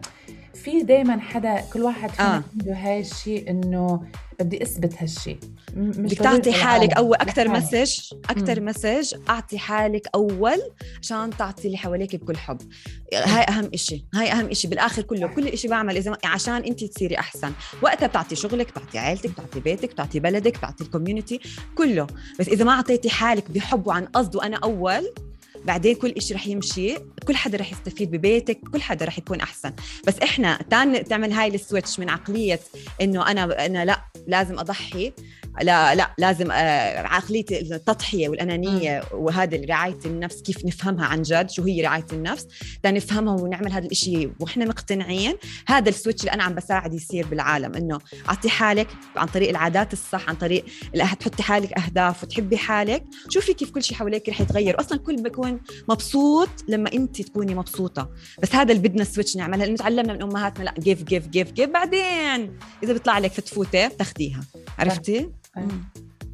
في دايما حدا كل واحد فينا آه. عنده هاي الشيء إنه بدي أثبت هالشيء. بدك تعطي حالك اول أكثر مسج أكثر مسج أعطي حالك أول عشان تعطي اللي حواليك بكل حب. هاي أهم شيء هاي أهم شيء بالآخر كله. كل شيء بعمل إذا عشان انت تصيري أحسن. وقتها بتعطي شغلك بتعطي عائلتك بتعطي بيتك بتعطي بلدك بتعطي ال community كله. بس إذا ما أعطيتي حالك بحب وعن قصد وأنا أول بعدين كل إشي رح يمشي كل حدا رح يستفيد ببيتك كل حدا رح يكون أحسن. بس تان تعمل هاي ال switch من عقلية إنه أنا أنا لا لازم أضحي. لا لا لازم آه، عقليه التضحية والأنانية وهذا رعاية النفس كيف نفهمها عن جد شو هي رعاية النفس نفهمها ونعمل هذا الشيء وإحنا مقتنعين. هذا ال switch اللي أنا عم بساعد يصير بالعالم إنه أعطي حالك عن طريق العادات الصح عن طريق تحطي حالك أهداف وتحبي حالك. شوفي كيف كل شيء حواليك رح يتغير. أصلا كل بيكون مبسوط لما أنت تكوني مبسوطة. بس هذا اللي بدنا ال switch نعملها لأنه تعلمنا من أمهاتنا لا give give give give بعدين إذا بيطلع لك فتفوتة بتاخديها عرفتي؟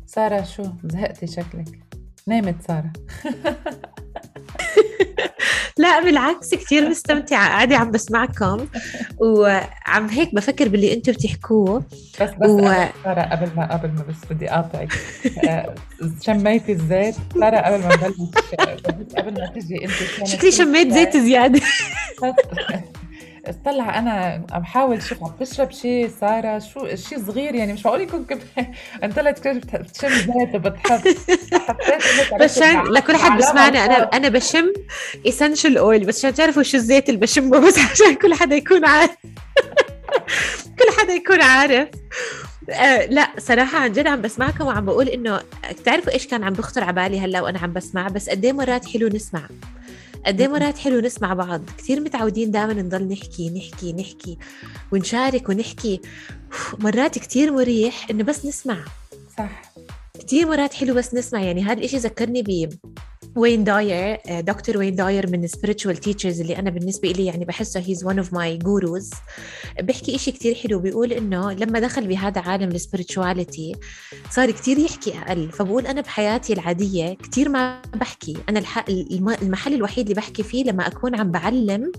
سارة شو؟ زهقتي شكلك. نامت سارة. <laughs> لا بالعكس كثير مستمتعة. قاعدة عم بسمعكم. وعم هيك بفكر باللي أنتم بتحكوه. بس بس و... سارة قبل ما قبل ما بس بدي أقاطعك. آه، شميتي الزيت؟ سارة قبل ما نبلش قبل ما تجي انت شكلي شميت زيت زيادة. <laughs> طلع أنا عم بحاول شوف عم بشرب شيء سارة شو شيء صغير يعني مش معقول يكون كنت <laughs> أنت طلعت بتشم زيت وبتحب بس لكل حد بسمعنا أنا أنا بشم اسنشال اويل بس عشان تعرفوا شو الزيت اللي بشمه <laughs> بس عشان كل حدا يكون عارف. <laughs> كل حدا يكون عارف. آه لا صراحة عن جد عم بسمعكم وعم بقول إنه بتعرفوا إيش كان عم بخطر على بالي هلأ وأنا عم بسمع بس قد إيه مرات حلو نسمع. قد إيه مرات حلو نسمع بعض. كثير متعودين دائما نضل نحكي نحكي نحكي ونشارك ونحكي. مرات كثير مريح إنه بس نسمع. صح. كثير مرات حلو بس نسمع. يعني هذا الإشي ذكرني ب وين داير دكتور وين داير من spiritual teachers اللي أنا بالنسبة لي يعني بحسه هيز one of my gurus. بيحكي إشي كتير حلو بيقول إنه لما دخل بهذا عالم السبirituality صار كتير يحكي أقل. فبقول أنا بحياتي العادية كتير ما بحكي. أنا المحل الوحيد اللي بحكي فيه لما أكون عم بعلم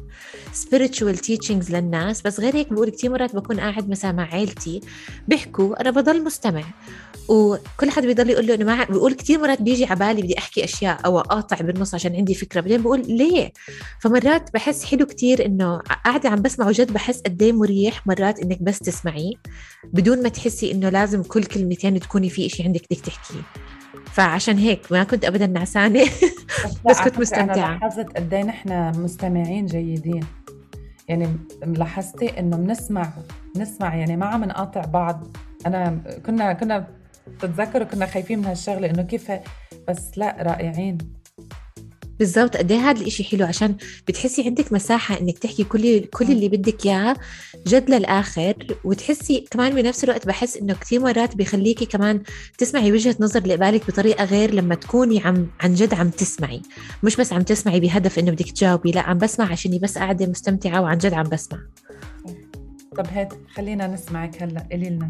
spiritual teachings للناس بس غير هيك بقول كتير مرات بكون قاعد مثلا مع عيلتي بيحكوا أنا بضل مستمع. وكل حد بيضل يقول له إنه ما بيقول كثير مرات بيجي على بالي بدي أحكي أشياء أو أقاطع بالنص عشان عندي فكرة. بعدين بقول ليه؟ فمرات بحس حلو كتير إنه قاعدة عم بسمعه جد بحس قد إيه مريح مرات إنك بس تسمعي بدون ما تحسي إنه لازم كل كلمتين تكوني في إشي عندك بدك تحكيه. فعشان هيك ما كنت ابدا نعسانة. <laughs> بس كنت فكرة مستمتعة. أنا لاحظت قد إيه نحن مستمعين جيدين. يعني لاحظتي إنه بنسمع بنسمع يعني ما عم نقاطع بعض. أنا كنا كنا بتتذكروا كنا خايفين من هالشغلة إنه كيف بس لا رائعين. بالضبط. قد إيه هذا الإشي حلو؟ عشان بتحسي عندك مساحة إنك تحكي كل كل اللي بدك إياه جد للآخر وتحسي كمان بنفس الوقت بحس إنه كثير مرات بيخليكي كمان تسمعي وجهة نظر اللي قبالك بطريقة غير لما تكوني عم عن جد عم تسمعي. مش بس عم تسمعي بهدف إنه بدك تجاوبي لا عم بسمع عشاني بس قاعدة مستمتعة وعن جد عم بسمع. طب هات خلينا نسمعك هلأ قولي لنا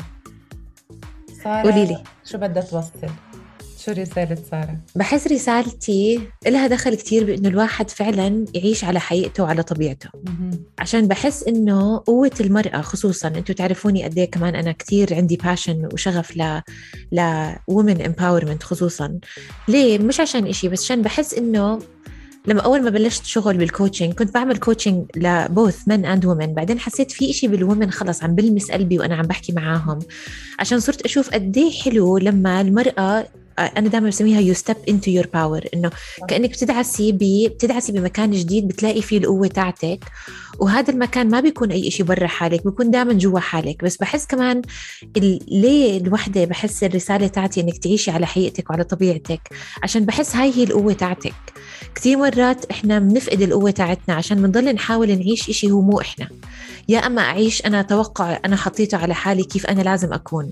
سارة قولي لي شو بدها توصل؟ شو رسالة سارة؟ بحس رسالتي لها دخل كتير بإنه الواحد فعلا يعيش على حقيقته وعلى طبيعته مهم. عشان بحس إنه قوة المرأة خصوصا أنتم تعرفوني قد إيه كمان أنا كتير عندي باشن وشغف ل ل women empowerment خصوصا ليه مش عشان إشي بس عشان بحس إنه لما أول ما بلشت شغل بال coaching كنت بعمل coaching ل both men and women. بعدين حسيت في إشي بال women خلص عم بلمس قلبي وأنا عم بحكي معاهم. عشان صرت أشوف قد إيه حلو لما المرأة أنا دائما بسميها you step into your power إنه كأنك بتدعسي ب بتدعسي بمكان جديد بتلاقي فيه القوة تاعتك. وهذا المكان ما بيكون أي شيء برا حالك بيكون دائما جوا حالك. بس بحس كمان ال... ليه الوحدة بحس الرسالة تاعتي إنك تعيشي على حقيقتك وعلى طبيعتك. عشان بحس هاي هي القوة تاعتك. كثير مرات إحنا بنفقد القوة تاعتنا عشان بنضل نحاول نعيش إشي هو مو إحنا. يا أما أعيش أنا توقع أنا حطيته على حالي كيف أنا لازم أكون.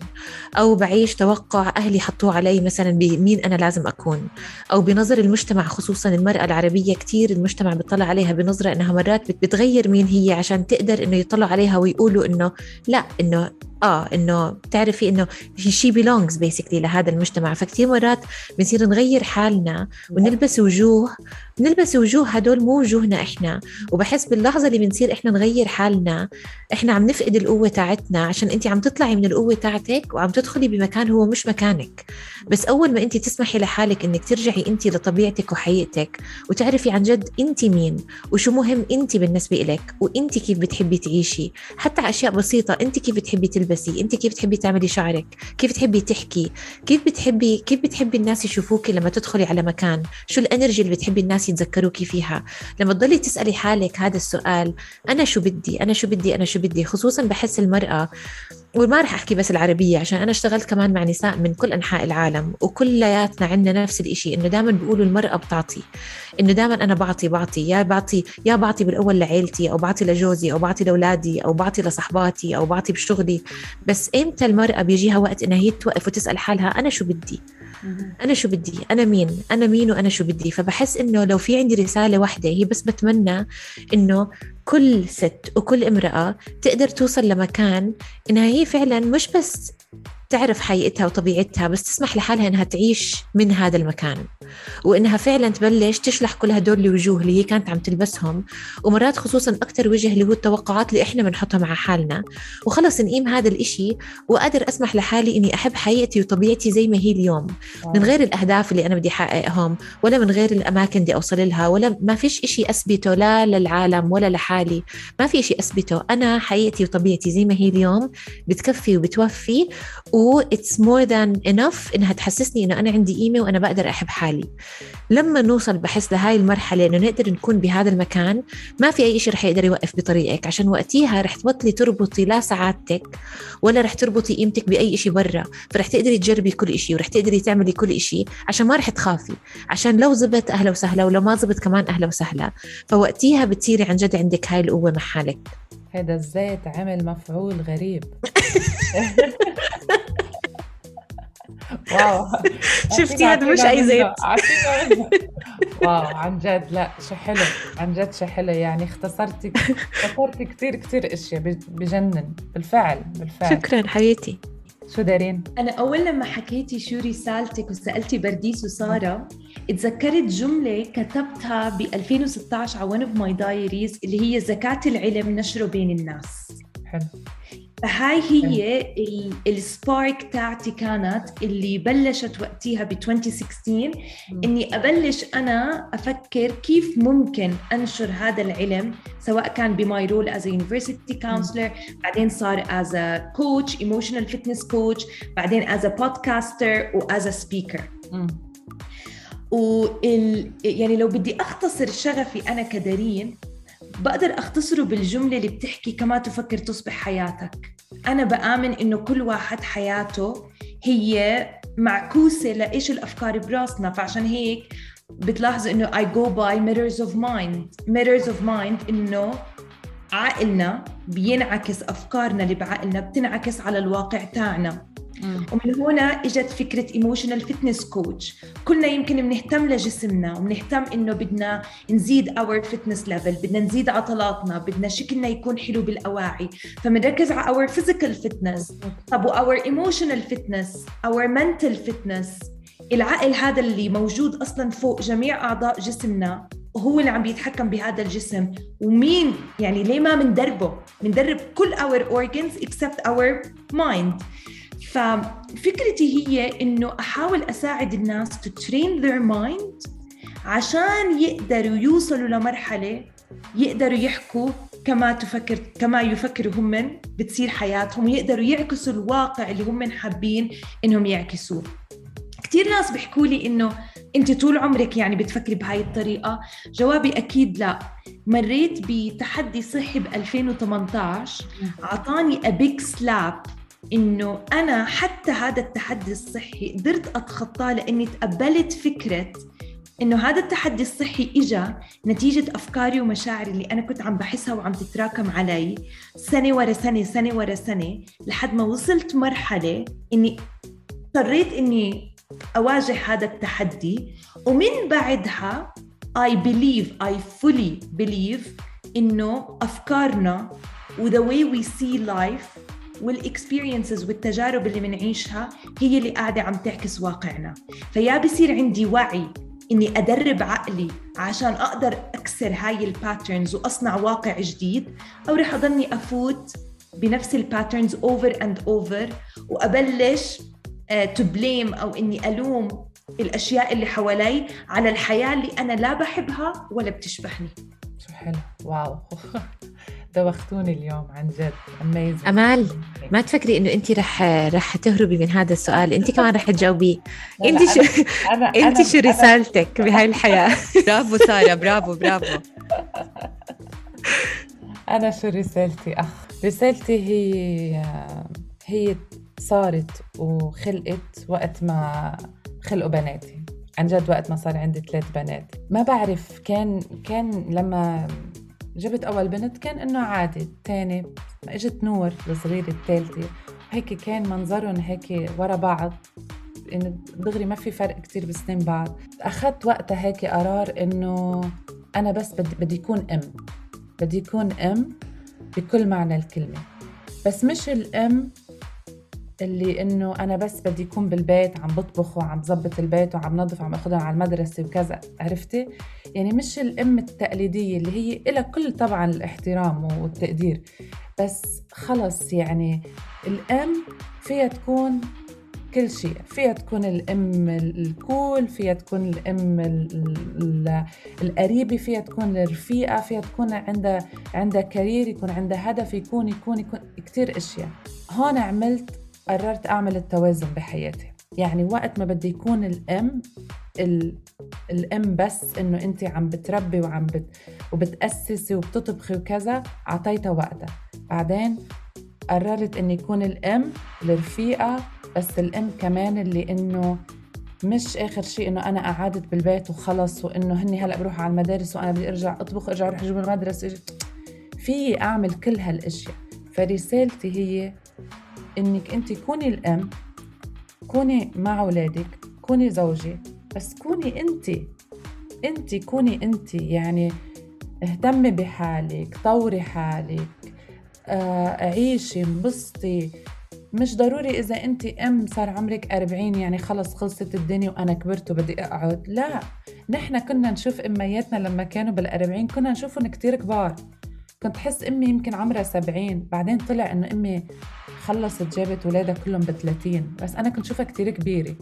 أو بعيش توقع أهلي حطوه علي مثلا بمين أنا لازم أكون؟ أو بنظر المجتمع خصوصا المرأة العربية كثير المجتمع بيطلع عليها بنظرة إنها مرات بت- بتغير مين هي عشان تقدر إنه يطلعوا عليها ويقولوا إنه لا إنه آه إنه بتعرفي إنه شي belongs basically لهذا المجتمع. فكتير مرات بنصير نغير حالنا ونلبس وجوه نلبس وجوه هدول مو وجوهنا إحنا. وبحس باللحظة اللي بنصير إحنا نغير حالنا إحنا عم نفقد القوة تاعتنا عشان انت عم تطلعي من القوة تاعتك وعم تدخلي بمكان هو مش مكانك. بس أول ما انت تسمحي لحالك إنك ترجعي انت لطبيعتك وحقيقتك وتعرفي عن جد انت مين وشو مهم انت بالنسبة لك وانت كيف بتحبي تعيشي. حتى أشياء بسيطة انت كيف بتحبي تلبسي. انت كيف بتحبي تعملي شعرك؟ كيف بتحبي تحكي؟ كيف بتحبي كيف بتحبي الناس يشوفوكي لما تدخلي على مكان؟ شو الانرجي اللي بتحبي الناس يتذكروكي فيها؟ لما تضلي تسألي حالك هذا السؤال أنا شو بدي؟ أنا شو بدي؟ أنا شو بدي؟ خصوصا بحس المرأة وما رح أحكي بس العربية عشان أنا اشتغلت كمان مع نساء من كل أنحاء العالم وكلياتنا عندنا نفس الإشي إنه دائما بيقولوا المرأة بتعطي. إنه دائما أنا بعطي بعطي. يا بعطي يا بعطي بالأول لعيلتي أو بعطي لجوزي أو بعطي لأولادي أو بعطي لصحباتي أو بعطي بشغلي. بس إمتى المرأة بيجيها وقت إنها هي توقف وتسأل حالها أنا شو بدي. أنا شو بدي؟ أنا مين؟ أنا مين وأنا شو بدي؟ فبحس إنه لو في عندي رسالة واحدة هي بس بتمنى إنه كل ست وكل امرأة تقدر توصل لمكان إنها هي فعلا مش بس تعرف حقيقتها وطبيعتها بس تسمح لحالها إنها تعيش من هذا المكان. وإنها فعلا تبلش تشلح كل هدول الوجوه اللي هي كانت عم تلبسهم. ومرات خصوصا أكثر وجه اللي هو التوقعات اللي إحنا بنحطها مع حالنا. وخلص نقيم هذا الإشي وقادر أسمح لحالي إني أحب حقيقتي وطبيعتي زي ما هي اليوم. من غير الأهداف اللي أنا بدي أحققهم ولا من غير الأماكن اللي أوصل لها ولا ما فيش إشي أثبته لا للعالم ولا لحالي. ما في إشي أثبته. أنا حقيقتي وطبيعتي زي ما هي اليوم بتكفي وبتوفي. و it's more than enough إنها تحسسني إنه أنا عندي قيمة وأنا بقدر أحب حالي. لما نوصل بحس لهاي المرحلة إنه نقدر نكون بهذا المكان ما في أي إشي رح يقدر يوقف بطريقك. عشان وقتيها رح تبطلي تربطي لا سعادتك ولا رح تربطي قيمتك بأي إشي برا. فرح تقدري تجربي كل إشي ورح تقدري تعملي كل إشي عشان ما رح تخافي. عشان لو زبط أهلا وسهلا ولو ما زبط كمان أهلا وسهلا. فوقتيها بتصيري عن جد عندك هاي القوة مع حالك. هذا الزيت عمل مفعول غريب؟ <laughs> wow. شفتي هذا مش أي زيت. wow عن جد لا شو حلو عن جد شو حلو. يعني اختصرتي اختصرتي كثير كثير أشياء بجنن بالفعل بالفعل. شكرا حبيبتي. شو دارين؟ أنا أول لما حكيتي شو رسالتك وسألتي برديس وسارة اتذكرت جملة كتبتها ب 2016 على one of my diaries اللي هي زكاة العلم نشره بين الناس حلو فهاي هي ال spark تاعتي كانت اللي بلشت وقتها ب 2016 إني أبلش أنا أفكر كيف ممكن أنشر هذا العلم سواء كان ب my role as university counselor بعدين صار as coach emotional fitness coach بعدين as podcaster و as speaker وال يعني لو بدي أختصر شغفي أنا كدارين بقدر أختصره بالجملة اللي بتحكي كما تفكر تصبح حياتك. أنا بآمن إنه كل واحد حياته هي معكوسة لإيش الأفكار براسنا. فعشان هيك بتلاحظ إنه I go by mirrors of mind. Mirrors of mind إنه عقلنا بينعكس أفكارنا اللي بعقلنا بتنعكس على الواقع تاعنا. ومن هنا إجت فكرة emotional fitness coach كلنا يمكن بنهتم لجسمنا وبنهتم إنه بدنا نزيد our fitness level بدنا نزيد عضلاتنا بدنا شكلنا يكون حلو بالأواعي. فبنركز على our physical fitness طب و our emotional fitness our mental fitness العقل هذا اللي موجود أصلا فوق جميع أعضاء جسمنا وهو اللي عم بيتحكم بهذا الجسم. ومين يعني ليه ما بندربه بندرب كل our organs except our mind. ففكرتي هي إنه أحاول أساعد الناس to train their mind عشان يقدروا يوصلوا لمرحلة يقدروا يحكوا كما تفكر كما يفكروا هم بتصير حياتهم ويقدروا يعكسوا الواقع اللي هم حابين إنهم يعكسوه. كثير ناس بيحكوا لي إنه أنت طول عمرك يعني بتفكري بهاي الطريقة جوابي أكيد لا. مريت بتحدي صحي ب 2018 أعطاني big slap إنه أنا حتى هذا التحدي الصحي قدرت أتخطاه لأني تقبلت فكرة إنه هذا التحدي الصحي اجى نتيجة أفكاري ومشاعري اللي أنا كنت عم بحسها وعم تتراكم علي سنة ورا سنة سنة ورا سنة لحد ما وصلت مرحلة إني اضطريت إني أواجه هذا التحدي. ومن بعدها I believe I fully believe إنه أفكارنا و the way we see life والاكسبيرينسز والتجارب اللي بنعيشها هي اللي قاعدة عم تعكس واقعنا. فيا بصير عندي وعي إني أدرب عقلي عشان أقدر أكسر هاي ال patterns وأصنع واقع جديد أو رح أضلني أفوت بنفس ال patterns over and over وأبلش to uh, blame أو إني ألوم الأشياء اللي حوالي على الحياة اللي أنا لا بحبها ولا بتشبهني. شو حلو. واو. <laughs> دوختوني اليوم عن جد. اميزنج أمال ما تفكري إنه انت رح رح تهربي من هذا السؤال؟ انت <laughs> كمان رح تجاوبيه انت شو أنا <laughs> انت شو رسالتك بهاي الحياة؟ <laughs> برافو سارة برافو برافو. أنا شو رسالتي؟ أخ رسالتي هي هي صارت وخلقت وقت ما خلقوا بناتي. عن جد وقت ما صار عندي ثلاث بنات. ما بعرف كان كان لما جبت أول بنت كان إنه عادي الثاني إجت نور الصغيرة الثالثة هيك كان منظرهم هيك ورا بعض إنه دغري ما في فرق كتير بسنين بعض. أخذت وقتها هيك قرار إنه أنا بس بدي, بدي يكون أم بدي يكون أم بكل معنى الكلمة. بس مش الأم اللي إنه أنا بس بدي يكون بالبيت عم بطبخ وعم بظبط البيت وعم نظف وعم اخذها على المدرسة وكذا عرفتي؟ يعني مش الام التقليدية اللي هي لها كل طبعا الاحترام والتقدير بس خلص يعني الأم فيها تكون كل شيء فيها تكون الأم الكول فيها تكون الأم القريبة فيها تكون الرفيقة فيها تكون عندها عندها كارير يكون عندها هدف يكون يكون يكون كثير أشياء. هون عملت قررت أعمل التوازن بحياتي. يعني وقت ما بدي يكون الأم الأم بس إنه أنت عم بتربي وعم بت وبتأسسي وبتطبخي وكذا أعطيتها وقتها. بعدين قررت إني يكون الأم الرفيقة بس الأم كمان اللي إنه مش آخر شيء إنه أنا قعدت بالبيت وخلص وإنه هني هلأ بروح على المدارس وأنا بدي أرجع أطبخ ارجع أروح أجيب المدرسة. في أعمل كل هالأشياء. فرسالتي هي إنك أنت كوني الأم كوني مع أولادك كوني زوجة بس كوني أنت أنت كوني أنت يعني اهتمي بحالك طوري حالك آه، عيشي انبسطي. مش ضروري إذا أنت أم صار عمرك 40 يعني خلص خلصت الدنيا وأنا كبرت وبدي أقعد. لا نحن كنا نشوف أمياتنا لما كانوا بالأربعين كنا نشوفهم كتير كبار. كنت حس أمي يمكن عمرها 70 بعدين طلع إنه أمي خلصت جابت ولادها كلهم ب 30 بس أنا كنت شوفها كتير كبيرة.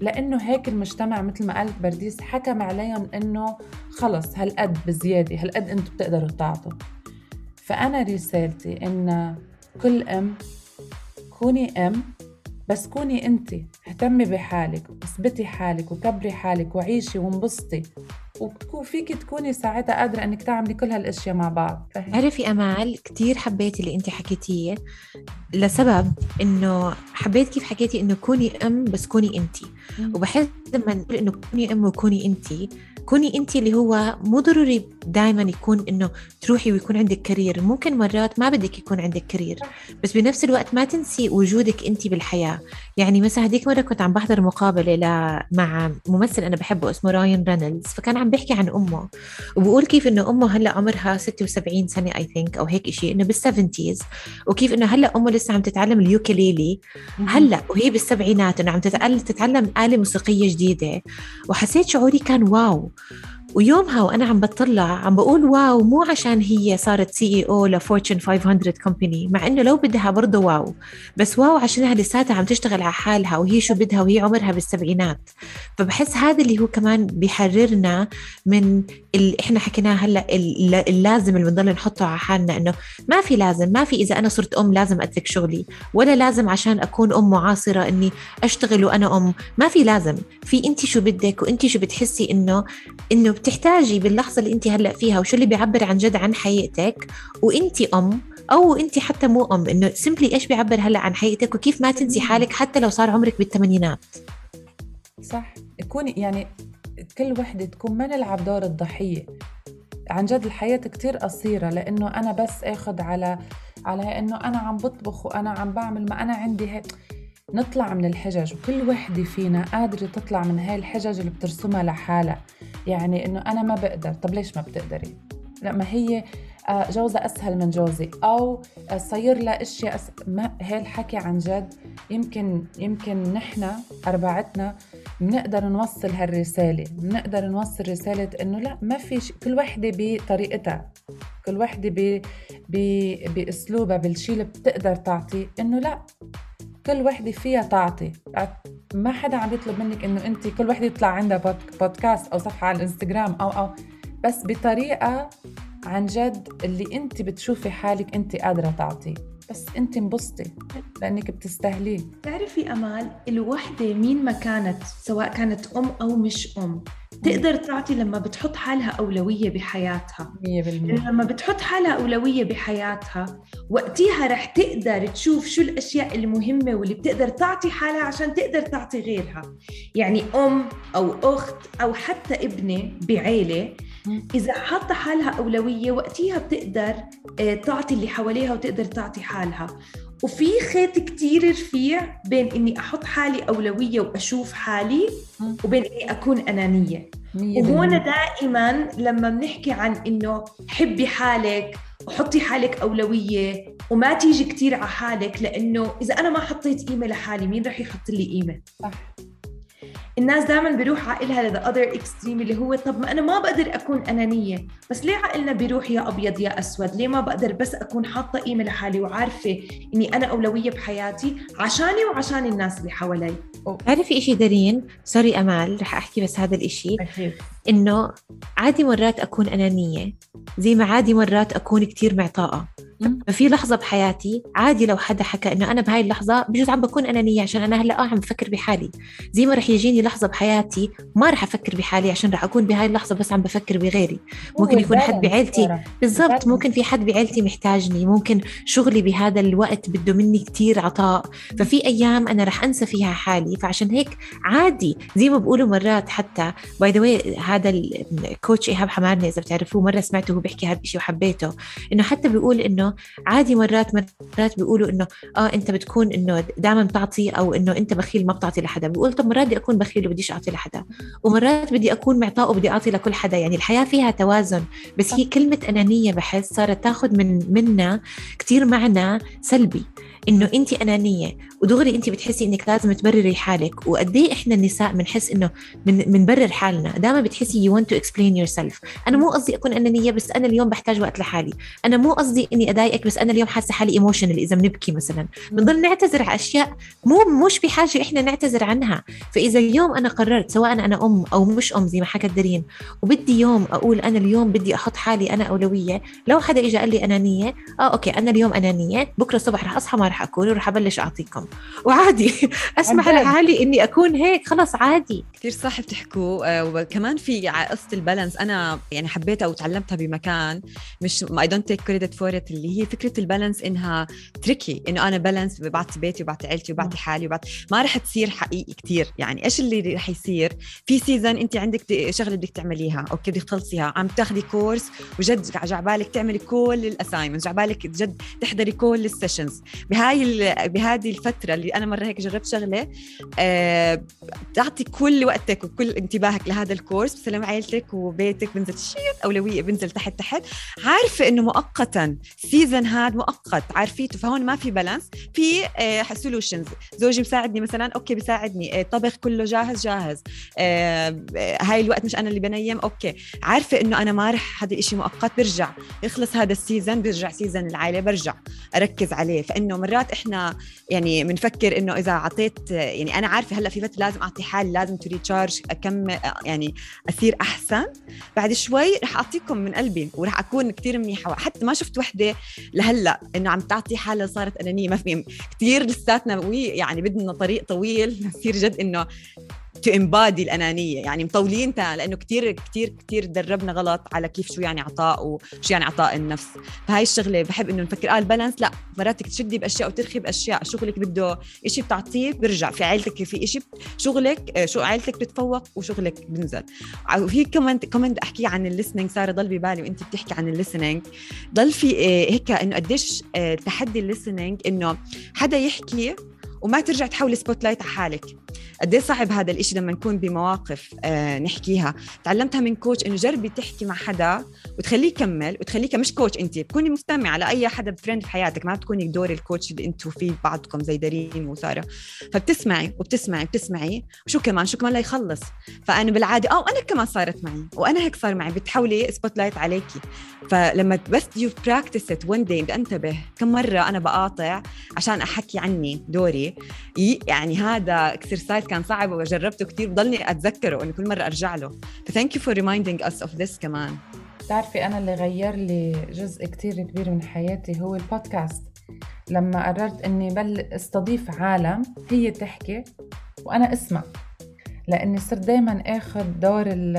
لأنه هيك المجتمع مثل ما قالت برديس حكم عليهم إنه خلص هالقد بزيادة هالقد أنتم بتقدروا تعطوا فأنا رسالتي إن كل أم كوني أم بس كوني أنت اهتمي بحالك واثبتي حالك وكبري حالك وعيشي وانبسطي. وبتكون فيك تكوني ساعتها قادرة إنك تعملي كل هالأشياء مع بعض؟ عرفي أمال كثير حبيت اللي انت حكيتيه لسبب إنه حبيت كيف حكيتي إنه كوني أم بس كوني انت وبحس لما نقول إنه كوني أم وكوني انت كوني انت اللي هو مو ضروري دائما يكون إنه تروحي ويكون عندك career ممكن مرات ما بدك يكون عندك career بس بنفس الوقت ما تنسي وجودك انت بالحياة. يعني مثلا هذيك مرة كنت عم بحضر مقابلة ل... مع ممثل أنا بحبه اسمه Ryan Reynolds فكان عم بيحكي عن أمه وبقول كيف إنه أمه هلأ عمرها 76 سنة I think أو هيك شيء إنه بال seventies وكيف إنه هلأ أمه لسه عم تتعلم ال ukulele هلأ وهي بالسبعينات إنه عم تتعلم تتعلم آلة موسيقية جديدة وحسيت شعوري كان wow. ويومها وأنا عم بطلع عم بقول wow مو عشان هي صارت CEO ل Fortune 500 company مع إنه لو بدها برضه wow. بس واو عشانها لساتها عم تشتغل على حالها وهي شو بدها وهي عمرها بالسبعينات. فبحس هذا اللي هو كمان بيحررنا من اللي إحنا حكيناه هلأ الل- اللازم اللي بنضل نحطه على حالنا إنه ما في لازم ما في إذا أنا صرت أم لازم اترك شغلي ولا لازم عشان أكون أم معاصرة إني أشتغل وأنا أم. ما في لازم. في انت شو بدك وانت شو بتحسي إنه إنه بتحتاجي باللحظة اللي انت هلأ فيها وشو اللي بيعبر عن جد عن حقيقتك وانت أم أو انت حتى مو أم إنه سيمبلي إيش بيعبر هلأ عن حقيقتك؟ وكيف ما تنسي حالك حتى لو صار عمرك بالثمانينات. صح. كوني يعني كل وحدة تكون ما نلعب دور الضحية. عن جد الحياة كتير قصيرة لأنه أنا بس أخذ على على إنه أنا عم بطبخ وأنا عم بعمل ما أنا عندي هيك نطلع من الحجج وكل وحدة فينا قادرة تطلع من هاي الحجج اللي بترسمها لحالها. يعني إنه أنا ما بقدر. طب ليش ما بتقدري؟ لا ما هي آه، جوزها أسهل من جوزي. أو آه، صير لها أشياء أس... ما هي الحكي عن جد. يمكن يمكن نحن أربعتنا بنقدر نوصل هالرسالة. بنقدر نوصل رسالة إنه لا ما في شيء كل وحدة بطريقتها. كل وحدة. بأسلوبها بالشي اللي بتقدر تعطي إنه لا. كل وحدة فيها تعطي. ما حدا عم يطلب منك إنه أنت كل وحدة يطلع عندها بود- بودكاست أو صفحة على الإنستغرام أو أو. بس بطريقة عن جد اللي أنت بتشوفي حالك أنت قادرة تعطيه بس أنت انبسطي لأنك بتستاهليه. تعرفي أمال الوحدة مين ما كانت سواء كانت أم أو مش أم؟ تقدر تعطي لما بتحط حالها أولوية بحياتها. 100% لأنه لما بتحط حالها أولوية بحياتها وقتها رح تقدر تشوف شو الأشياء المهمة واللي بتقدر تعطي حالها عشان تقدر تعطي غيرها. يعني أم أو أخت أو حتى ابنة بعيلة. إذا حاطة حالها أولوية وقتها بتقدر آه، تعطي اللي حواليها وتقدر تعطي حالها. وفي خيط كتير رفيع بين إني أحط حالي أولوية وأشوف حالي. وبين إني أكون أنانية. وهون دائما لما بنحكي عن إنه حبي حالك وحطي حالك أولوية وما تيجي كثير على حالك لأنه إذا أنا ما حطيت قيمة لحالي مين رح يحط لي قيمة؟ صح. الناس دائما بيروح عقلها ل the other extreme اللي هو طب ما أنا ما بقدر أكون أنانية. بس ليه عقلنا بيروح يا أبيض يا أسود؟ ليه ما بقدر بس أكون حاطة قيمة لحالي وعارفة إني أنا أولوية بحياتي عشاني وعشان الناس اللي حوالي؟ تعرفي إشي دارين؟ sorry أمال رح أحكي بس هذا الإشي. إنه عادي مرات أكون أنانية زي ما عادي مرات أكون كتير معطاءة. مم. ففي لحظة بحياتي عادي لو حدا حكى إنه أنا بهاي اللحظة بجوز عم بكون أنانية عشان أنا هلأ آه عم بفكر بحالي. زي ما رح يجيني لحظة بحياتي ما رح أفكر بحالي عشان رح أكون بهاي اللحظة بس عم بفكر بغيري. ممكن يكون حد بعيلتي بالضبط. ممكن في حد بعيلتي محتاجني ممكن شغلي بهذا الوقت بده مني كتير عطاء. ففي أيام أنا رح أنسى فيها حالي فعشان هيك عادي. زي ما بقولوا مرات حتى باي ذا هذا الكوتش إيهاب حمارني إذا بتعرفوه مرة سمعته وهو بيحكي هذا الشيء وحبيته. إنه حتى بيقول إنه انه عادي مرات مرات بيقولوا إنه آه أنت بتكون إنه دائما بتعطي أو إنه أنت بخيل ما بتعطي لحدا. بيقول طب مرات بدي أكون بخيل وبديش أعطي لحدا. ومرات بدي أكون معطاء وبدي أعطي لكل حدا. يعني الحياة فيها توازن. بس هي كلمة أنانية بحس صارت تاخذ من منا كثير معنى سلبي. إنه أنت أنانية. ودغري انت بتحسي انك لازم تبرري حالك وقد إيه إحنا النساء بنحس إنه من بنبرر حالنا؟ دائما بتحسي you want to explain yourself. أنا مو قصدي أكون أنانية بس أنا اليوم بحتاج وقت لحالي. أنا مو قصدي إني أضايقك بس أنا اليوم حاسة حالي emotional إذا بنبكي مثلا. بنضل نعتذر على أشياء مو مش بحاجة إحنا نعتذر عنها. فإذا اليوم أنا قررت سواء أنا أم أو مش أم زي ما حكت دارين وبدي يوم أقول أنا اليوم بدي أحط حالي أنا أولوية لو حدا اجى قال لي أنانية آه okay أنا اليوم أنانية بكرة الصبح رح أصحى ما رح اكون ورح أبلش أعطيكم. وعادي. <laughs> أسمح. لحالي إني أكون هيك. خلص عادي. كثير صح بتحكوا. آه، وكمان في قصة ال balance. أنا يعني حبيتها وتعلمتها بمكان. مش I don't take credit for it. اللي هي فكرة ال balance إنها tricky إنه أنا balance بعطي بيتي وبعطي عيلتي وبعطي حالي وبعطي ما رح تصير حقيقي كتير. يعني إيش اللي رح يصير؟ في season أنت عندك شغلة بدك تعمليها. okay بدك تخلصيها. عم تاخدي course وجد جعبالك تعملي كل ال assignments جعبالك جد تحضري كل ال sessions بهاي ال- بهذه الفترة اللي أنا مرة هيك جربت شغلة آه، تعطي كل وقتك وكل انتباهك لهذا ال course بسلام عائلتك وبيتك بنزل شيء أولوية بنزل تحت تحت. عارفة إنه مؤقتا season هاد مؤقت عارفيته؟ فهون ما في balance في solutions زوجي مساعدني مثلا okay بيساعدني آه، طبخ كله جاهز جاهز. آه، آه، هاي الوقت مش أنا اللي بنيم okay. عارفة إنه أنا ما رح هذا الإشي مؤقت برجع. يخلص هذا ال season برجع season العائلة برجع أركز عليه. فإنه مرات إحنا يعني بنفكر إنه إذا أعطيت يعني أنا عارفة هلأ في فتره لازم أعطي حالي لازم to recharge اكمل يعني أصير أحسن. بعد شوي رح أعطيكم من قلبي ورح أكون كتير منيحة. حتى ما شفت وحدة لهلأ إنه عم تعطي حالها صارت أنانية. ما في كثير لساتنا يعني بدنا طريق طويل. <laughs> نصير جد إنه to embody الأنانية. يعني مطولين تا لأنه كثير كثير كثير دربنا غلط على كيف شو يعني عطاء وشو يعني عطاء النفس. فهاي الشغلة بحب إنه نفكر آه ال balance لا مرات تشدي بأشياء وترخي بأشياء. شغلك بده إشي بتعطيه برجع في عائلتك في إشي شغلك آه، شو عائلتك بتفوق وشغلك بنزل. وفي كمان بدي أحكي عن ال listening سارة ضل ببالي وأنت بتحكي عن ال listening ضل في آه، هيك إنه قديش آه، تحدي ال listening إنه حدا يحكي وما ترجع تحولي spotlight على حالك. قد إيه صعب هذا الإشي لما نكون بمواقف آه نحكيها. تعلمتها من coach إنه جربي تحكي مع حدا وتخليه يكمل وتخليك مش coach انت بتكوني مستمعة لاي حدا friend في حياتك. ما بتكوني دور ال coach اللي أنتوا فيه بعضكم زي دارين وسارة. فبتسمعي وبتسمعي بتسمعي وشو كمان؟ شو كمان ليخلص فأنا بالعادة آه أنا كمان صارت معي وأنا هيك صار معي. بتحولي spotlight عليكي. فلما بس you practice it one day انتبه. كم مرة أنا بقاطع عشان أحكي عني دوري؟ يعني هذا exercise كان صعب وجربته كثير بضلني أتذكره إنه كل مرة أرجع له. ف thank you for reminding us of this كمان. بتعرفي أنا اللي غير لي جزء كتير كبير من حياتي هو البودكاست. لما قررت إني بل أستضيف عالم هي تحكي وأنا أسمع. لأني صرت دايما آخذ دور ال-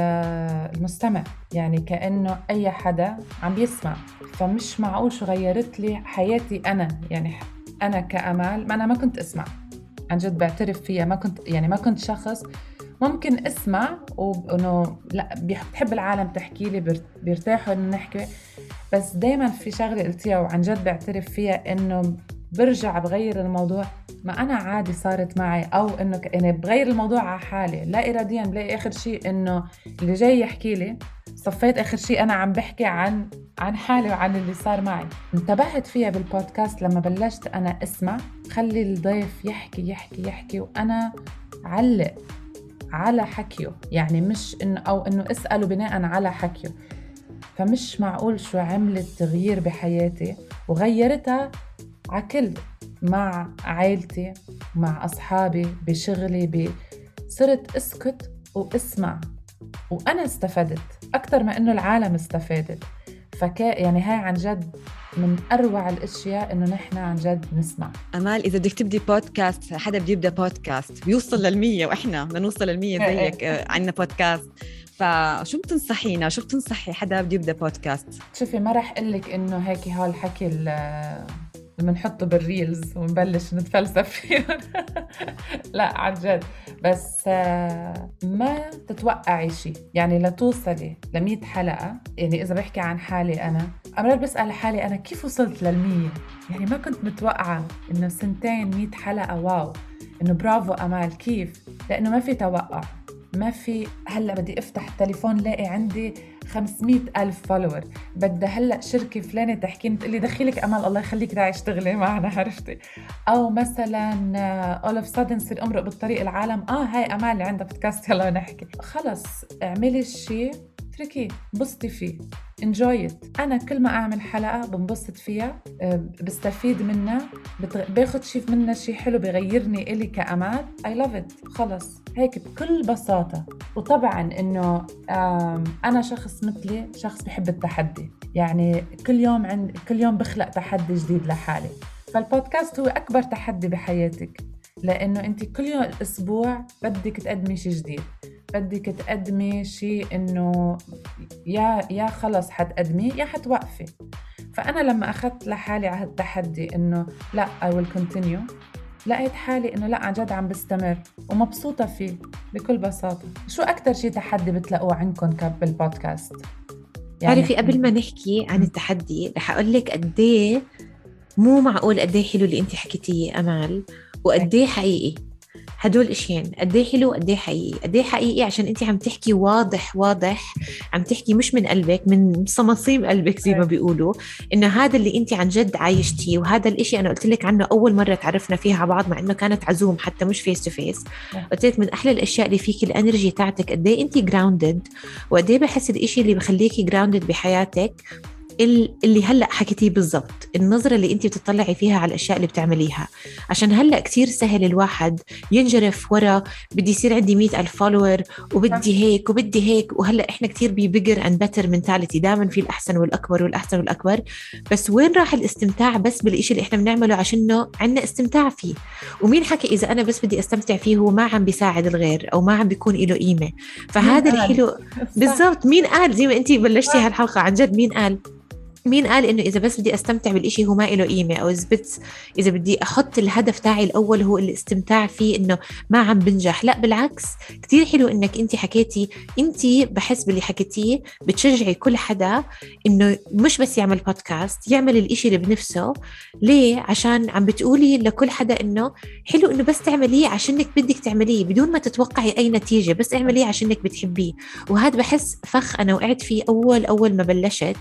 المستمع يعني كأنه أي حدا عم بيسمع فمش معقول شو غيرت لي حياتي أنا يعني أنا كأمال ما أنا ما كنت أسمع. عن جد بعترف فيها. ما كنت يعني ما كنت شخص ممكن أسمع وإنه لا بحب العالم تحكي لي بير- بيرتاحوا إنه نحكي. بس دائما في شغلة قلتيها وعن جد بعترف فيها إنه برجع بغير الموضوع. ما أنا عادي صارت معي أو إنه يعني بغير الموضوع على حالي. لا اراديا بلاقي آخر شيء إنه اللي جاي يحكي لي صفيت آخر شيء أنا عم بحكي عن عن حالي وعن اللي صار معي. انتبهت فيها بالبودكاست لما بلشت أنا أسمع خلي الضيف يحكي يحكي يحكي وأنا علق على حكيه. يعني مش إنه أو إنه أسأله بناء على حكيه. فمش معقول شو عملت تغيير بحياتي. وغيرتها عكل مع عائلتي مع أصحابي بشغلي ب... صرت أسكت وأسمع. وأنا استفدت. أكثر ما إنه العالم استفادت. فكا يعني هاي عن جد من أروع الأشياء إنه نحن عن جد نسمع. أمال إذا بدك تبدي بودكاست حدا بده يبدأ بودكاست بيوصل للمية وإحنا بدنا نوصل للمية إيه. زيك آه، عنا بودكاست فشو بتنصحينا؟ شو بتنصحي حدا بده يبدأ بودكاست شوفي ما رح أقول لك إنه هيك هالحكي ال- لما نحطه بال reels ونبلش نتفلسف فيه <laughs> لا عن جد. بس آه، ما تتوقعي شيء يعني لتوصلي ل 100 حلقة. يعني إذا بحكي عن حالي أنا أمرار بسأل حالي أنا كيف وصلت للمية؟ يعني ما كنت متوقعة إنه سنتين 100 حلقة wow. إنه برافو أمال. كيف؟ لأنه ما في توقع. ما في هلا بدي افتح التليفون لاقي عندي 500 ألف follower بدها هلا شركة فلانة تحكيني تقول لي دخيلك أمل الله يخليك تعي اشتغلي معنا عرفتي؟ أو مثلا all of a sudden تصير أمرق بالطريق العالم. آه هاي أمال اللي عندها بودكاست يلا نحكي. خلص اعملي الشيء اتركيه انبسطي فيه. It. أنا كل ما أعمل حلقة بنبسط فيها أه، بستفيد منها بتغ... باخد شيء منها شيء حلو بغيرني إلي كأمال I love it. خلص. هيك بكل بساطة. وطبعا إنه أنا شخص مثلي شخص بحب التحدي. يعني كل يوم عند كل يوم بخلق تحدي جديد لحالي. فالبودكاست هو أكبر تحدي بحياتك. لأنه أنت كل يوم الأسبوع بدك تقدمي شيء جديد. بدك تقدمي شيء إنه يا يا خلص حتقدميه يا حتوقفي. فأنا لما أخذت لحالي على التحدي إنه لا I will continue لقيت حالي إنه لا عن جد عم بستمر ومبسوطة فيه بكل بساطة. شو أكثر شيء تحدي بتلاقوه عندكم بالبودكاست؟ يعني تعرفي قبل ما نحكي عن التحدي رح أقول لك قد إيه مو معقول قد إيه حلو اللي أنت حكيتيه أمال وقد إيه حقيقي. هدول اشيين قد إيه حلو قد إيه حقيقي. قد إيه حقيقي عشان انت عم تحكي واضح واضح. عم تحكي مش من قلبك من صميم قلبك زي ما بيقولوا. إنه هذا اللي انت عن جد عايشتيه وهذا الإشي أنا قلت لك عنه أول مرة تعرفنا فيها على بعض مع إنه كانت ع Zoom حتى مش face to face قلت لك من أحلى الأشياء اللي فيك ال energy تاعتك قد إيه انت grounded وقد إيه بحس الإشي اللي بخليكي grounded بحياتك. اللي هلأ حكيتيه بالضبط النظرة اللي انت بتطلعي فيها على الأشياء اللي بتعمليها. عشان هلأ كثير سهل الواحد ينجرف ورا بدي يصير عندي مئة ألف follower وبدي هيك وبدي هيك وهلأ إحنا كثير ب bigger and better mentality دائما في الأحسن والأكبر والأحسن والأكبر. بس وين راح الاستمتاع بس بالشيء اللي إحنا بنعمله؟ عشانه عندنا استمتاع فيه. ومين حكى إذا أنا بس بدي أستمتع فيه هو ما عم بيساعد الغير أو ما عم بيكون له قيمة. فهذا الحلو بالضبط مين قال؟ زي ما انت بلشتي هالحلقة عن جد مين قال؟ مين قال إنه إذا بس بدي أستمتع بالإشي هو ما له قيمة؟ أو إذا إذا بدي أحط الهدف تاعي الأول هو الاستمتاع فيه إنه ما عم بنجح. لا بالعكس كثير حلو إنك أنت حكيتي أنت بحس باللي حكيتيه بتشجعي كل حدا إنه مش بس يعمل بودكاست يعمل الإشي اللي بنفسه. ليه؟ عشان عم بتقولي لكل حدا إنه حلو إنه بس تعمليه عشانك بدك تعمليه بدون ما تتوقعي أي نتيجة بس اعمليه عشانك بتحبيه. وهذا بحس فخ أنا وقعت فيه أول أول ما بلشت.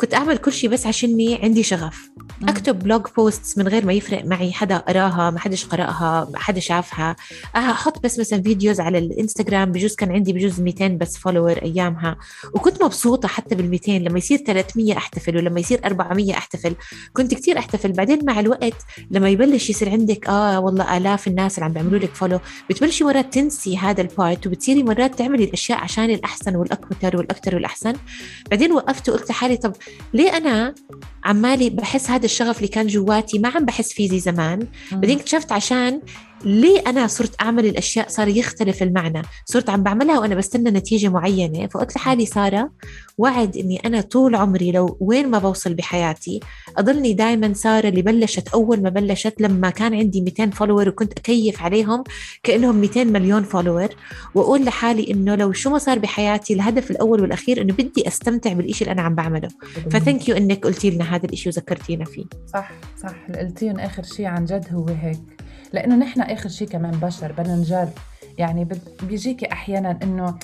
كنت أعمل كل شيء بس عشاني عندي شغف. أكتب blog posts من غير ما يفرق معي. حدا قراها ما حدش قرأها ما حدا شافها. أحط بس مثلا فيديوز على الإنستغرام. بجوز كان عندي بجوز 200 بس follower أيامها. وكنت مبسوطة حتى بال 200 لما يصير 300 أحتفل ولما يصير 400 أحتفل كنت كتير أحتفل. بعدين مع الوقت لما يبلش يصير عندك آه والله آلاف الناس اللي عم بيعملوا لك follow بتبلشي مرات تنسي هذا ال part وبتصيري مرات تعملي الأشياء عشان الأحسن والأكثر والأكثر والأحسن. بعدين وقفت وقلت لحالي طب ليه أنا عمالي بحس هذا الشغف اللي كان جواتي؟ ما عم بحس فيه زي زمان. بعدين اكتشفت عشان ليه أنا صرت أعمل الأشياء؟ صار يختلف المعنى. صرت عم بعملها وأنا بستنى نتيجة معينة. فقلت لحالي سارة وعد أني أنا طول عمري لو وين ما بوصل بحياتي أضلني دائما سارة اللي بلشت أول ما بلشت لما كان عندي 200 follower وكنت أكيف عليهم كأنهم 200 مليون follower وأقول لحالي إنه لو شو ما صار بحياتي الهدف الأول والأخير إنه بدي أستمتع بالإشي اللي أنا عم بعمله. فثانك يو إنك قلتي لنا هذا الإشي وذكرتينا فيه. صح صح. قلتيهم آخر شيء عن جد هو هيك. لأنه نحن آخر شيء كمان بشر بدنا نجرب. يعني بيجيكي أحيانا إنه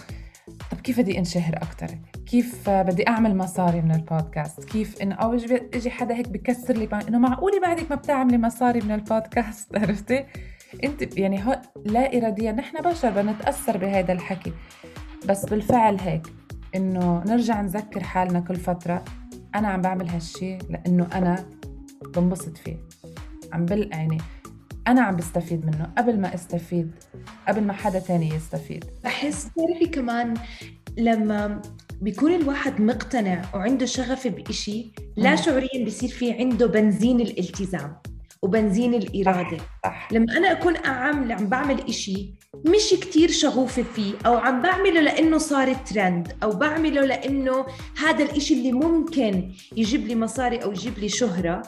طب كيف بدي انشهر أكثر كيف بدي أعمل مصاري من البودكاست؟ كيف إنه أو يجي حدا هيك بكسر لي إنه معقولة بعدك ما بتعملي مصاري من البودكاست؟ <laughs> عرفتي؟ أنت يعني هو لا اراديا. نحن بشر بدنا نتاثر بهذا الحكي. بس بالفعل هيك إنه نرجع نذكر حالنا كل فترة. أنا عم بعمل هالشي لأنه أنا بنبسط فيه. عم بل يعني أنا عم بستفيد منه قبل ما أستفيد قبل ما حدا تاني يستفيد بحس تعرفي كمان لما بيكون الواحد مقتنع وعنده شغف بإشي لا شعوريا بصير في عنده بنزين الالتزام وبنزين الإرادة صح. صح. لما أنا أكون عم عم بعمل إشي مش كتير شغوفة فيه أو عم بعمله لأنه صار ترند أو بعمله لأنه هذا الإشي اللي ممكن يجيب لي مصاري أو يجيب لي شهرة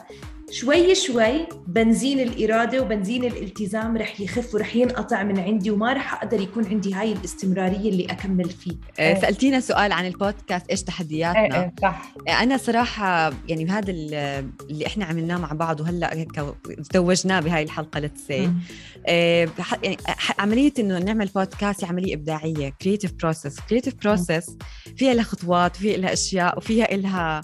شوي شوي بنزين الإرادة وبنزين الالتزام رح يخف ورح ينقطع من عندي وما رح أقدر يكون عندي هاي الاستمرارية اللي أكمل فيه. آه، سألتينا سؤال عن البودكاست إيش إيه تحدياتنا؟ إيه صح. أنا صراحة يعني بهذا ال- اللي إحنا عملناه مع بعض وهلأ هيك توجناه بهاي الحلقة لتسي مم. يعني عملية إنه نعمل بودكاست هي عملية إبداعية creative process creative process فيها لها خطوات وفيها لها أشياء وفيها لها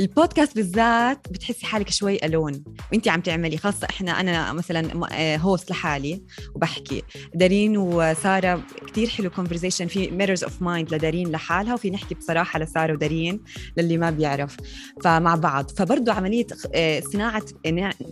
البودكاست بالذات بتحسي حالك شوي alone وانت عم تعملي خاصة إحنا أنا مثلا host لحالي وبحكي. دارين وسارة كتير حلو conversation في Mirrors of Mind لدارين لحالها وفي نحكي بصراحة لسارة ودارين للي ما بيعرف. فمع بعض. فبرضه عملية آه، صناعة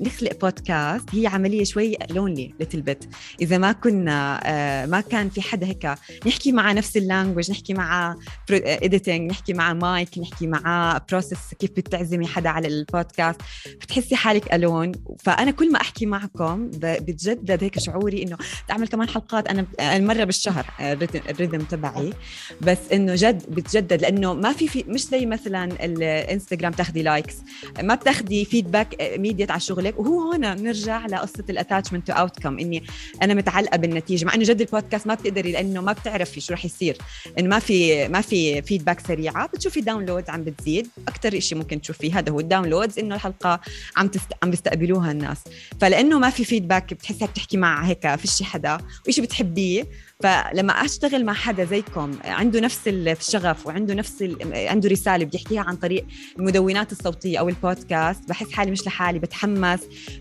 نخلق بودكاست هي عملية شوي lonely little bit إذا ما كنا آه، ما كان في حدا هيك نحكي مع نفس ال language نحكي مع editing نحكي مع مايك نحكي مع process كيف بتعزمي حدا على البودكاست بتحسي حالك alone فأنا كل ما أحكي معكم بتجدد هيك شعوري إنه تعمل كمان حلقات. أنا مرة بالشهر آه، ال rhythm- ال rhythm تبعي. بس إنه جد بتجدد لأنه ما في, في مش زي مثلا الإنستغرام تاخدي likes ما بتاخدي feedback immediate على شغلك. وهو هنا نرجع لقصة ال attachment to outcome إني أنا متعلقة بالنتيجة. مع إنه جد البودكاست ما بتقدري لأنه ما بتعرفي شو رح يصير. انه ما في ما في feedback سريعة. بتشوفي downloads عم بتزيد. أكثر شيء ممكن تشوفيه. هذا هو ال downloads إنه الحلقة عم تست... عم بيستقبلوها الناس. فلأنه ما في feedback بتحسي بتحكي مع هيك فيش حدا. وشيء بتحبيه؟ فلما أشتغل مع حدا زيكم عنده نفس الشغف وعنده نفس. عنده رسالة بدي يحكيها عن طريق المدونات الصوتية أو البودكاست بحس حالي مش لحالي بتحمس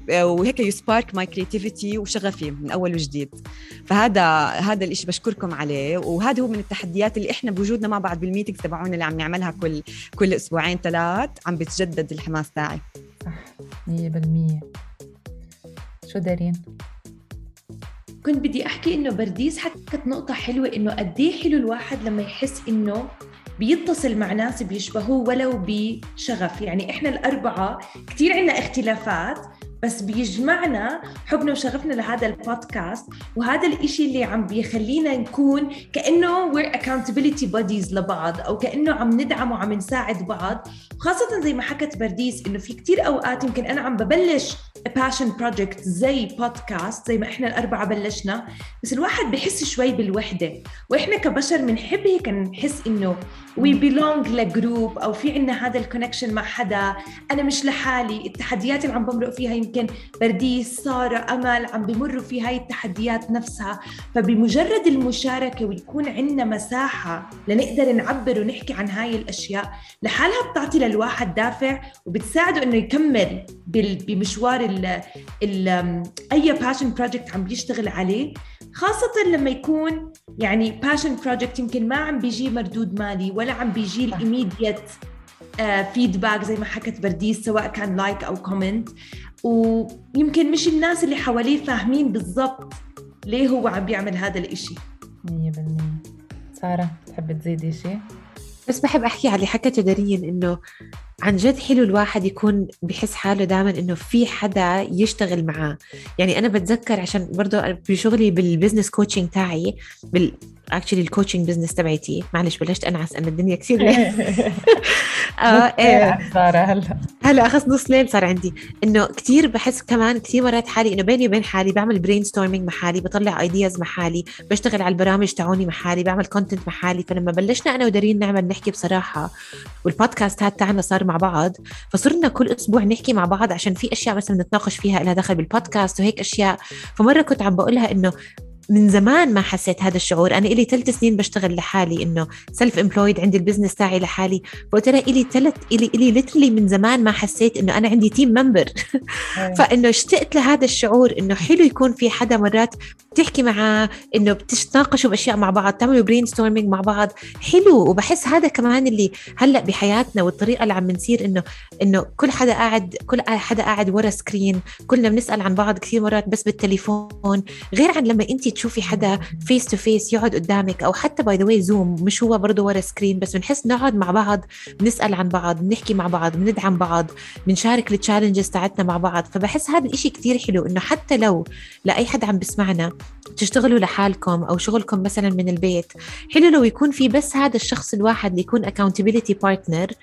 وهيك ي spark my creativity وشغفي من أول وجديد فهذا هذا الشيء بشكركم عليه وهذا هو من التحديات اللي إحنا بوجودنا مع بعض بال meetings تبعونا اللي عم نعملها كل كل أسبوعين ثلاث عم بتجدد الحماس تاعي مية بالمية شو دارين؟ كنت بدي أحكي إنه برديس حكت نقطة حلوة إنه قد إيه حلو الواحد لما يحس إنه بيتصل مع ناس بيشبهوه ولو بشغف. يعني إحنا الأربعة كثير عنا اختلافات بس بيجمعنا حبنا وشغفنا لهذا البودكاست وهذا الإشي اللي عم بيخلينا نكون كأنه we're accountability buddies لبعض أو كأنه عم ندعم وعم نساعد بعض. خاصة زي ما حكت برديس إنه في كتير أوقات يمكن أنا عم ببلش passion project زي بودكاست زي ما إحنا الأربعة بلشنا بس الواحد بحس شوي بالوحدة. وإحنا كبشر بنحب هيك نحس إنه we belong ل group أو في عنا هذا ال connection مع حدا أنا مش لحالي التحديات اللي عم بمرق فيها يمكن برديس سارة أمل عم بمروا في هاي التحديات نفسها. فبمجرد المشاركة ويكون عندنا مساحة لنقدر نعبر ونحكي عن هاي الأشياء لحالها بتعطي للواحد دافع وبتساعده إنه يكمل بمشوار ال ال أي passion project عم بيشتغل عليه. خاصة لما يكون يعني passion project يمكن ما عم بيجي مردود مالي ولا عم بيجي. ال immediate feedback زي ما حكت برديس سواء كان like أو comment ويمكن مش الناس اللي حواليه فاهمين بالضبط ليه هو عم بيعمل هذا الإشي مية بالمية سارة تحب تزيدي شيء؟ بس بحب أحكي على اللي حكته دارين إنه عن جد حلو الواحد يكون بحس حاله دائما إنه في حدا يشتغل معاه. يعني أنا بتذكر عشان برضه بشغلي بال business coaching تاعي بال actually ال coaching business تبعتي معلش بلشت أنعس أنا الدنيا كثير <laughs> آه إيه. سارة هلا. هلا اخذ نص ليل صار عندي. إنه كثير بحس كمان كثير مرات حالي إنه بيني وبين حالي بعمل brainstorming مع حالي بطلع ideas مع حالي بشتغل على البرامج تاعوني مع حالي بعمل content مع حالي. فلما بلشنا أنا ودارين نعمل نحكي بصراحة والبودكاست تاعنا صار مع بعض فصرنا كل أسبوع نحكي مع بعض عشان في أشياء مثلا نتناقش فيها لها دخل بالبودكاست وهيك أشياء. فمرة كنت عم بقولها إنه من زمان ما حسيت هذا الشعور. أنا إلي ثلاث سنين بشتغل لحالي إنه self employed عندي ال business تاعي لحالي. فقلت لها إلي ثلاث إلي إلي literally من زمان ما حسيت إنه أنا عندي team member فإنه اشتقت لهذا الشعور إنه حلو يكون في حدا مرات بتحكي معاه إنه بتتناقشوا بأشياء مع بعض تعملوا brainstorming مع بعض. حلو. وبحس هذا كمان اللي هلأ بحياتنا والطريقة اللي عم نصير إنه إنه كل حدا قاعد كل حدا قاعد ورا screen كلنا بنسأل عن بعض كثير مرات بس بالتليفون. غير عن لما انت تشوفي حدا face to face يقعد قدامك أو حتى by the way Zoom مش هو برضه ورا screen بس بنحس نقعد مع بعض بنسأل عن بعض بنحكي مع بعض بندعم بعض بنشارك ال challenges تاعتنا مع بعض. فبحس هذا الإشي كتير حلو إنه حتى لو لأي حد عم بسمعنا تشتغلوا لحالكم أو شغلكم مثلا من البيت حلو لو يكون في بس هذا الشخص الواحد اللي يكون accountability partner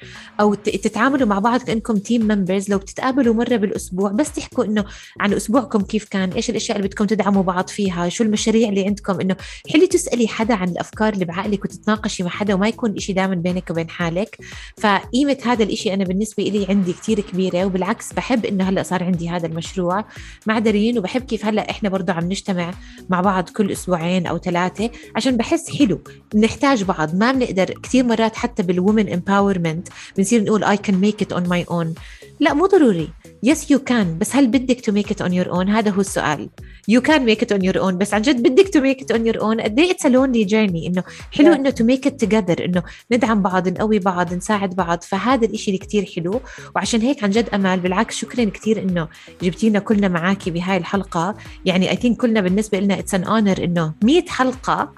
أو تتعاملوا مع بعض كأنكم team members لو بتتقابلوا مرة بالأسبوع بس تحكوا إنه عن أسبوعكم كيف كان إيش الأشياء اللي بدكم تدعموا بعض فيها شو المشاريع اللي عندكم إنه حلو تسألي حدا عن الأفكار اللي بعقلك وتتناقشي مع حدا وما يكون إشي دائما بينك وبين حالك. فقيمة هذا الإشي أنا بالنسبة لي عندي كتير كبيرة وبالعكس بحب إنه هلأ صار عندي هذا المشروع مع دارين وبحب كيف هلأ إحنا برضه عم نجتمع مع بعض كل أسبوعين أو ثلاثة عشان بحس حلو نحتاج بعض. ما بنقدر كثير مرات حتى بالومن امباورمنت بنصير نقول I can make it on my own. لا مو ضروري. Yes you can. بس هل بدك to make it on your own هذا هو السؤال. You can make it on your own بس عن جد بدك to make it on your own. قد إيه a lonely journey إنه حلو. إنه to make it together إنه ندعم بعض نقوي بعض نساعد بعض. فهذا الإشي اللي كتير حلو. وعشان هيك عن جد أمال بالعكس شكرا كتير إنه جبتينا كلنا معاكي بهاي الحلقة. يعني I think كلنا بالنسبة لنا it's an honor إنه 100 حلقة.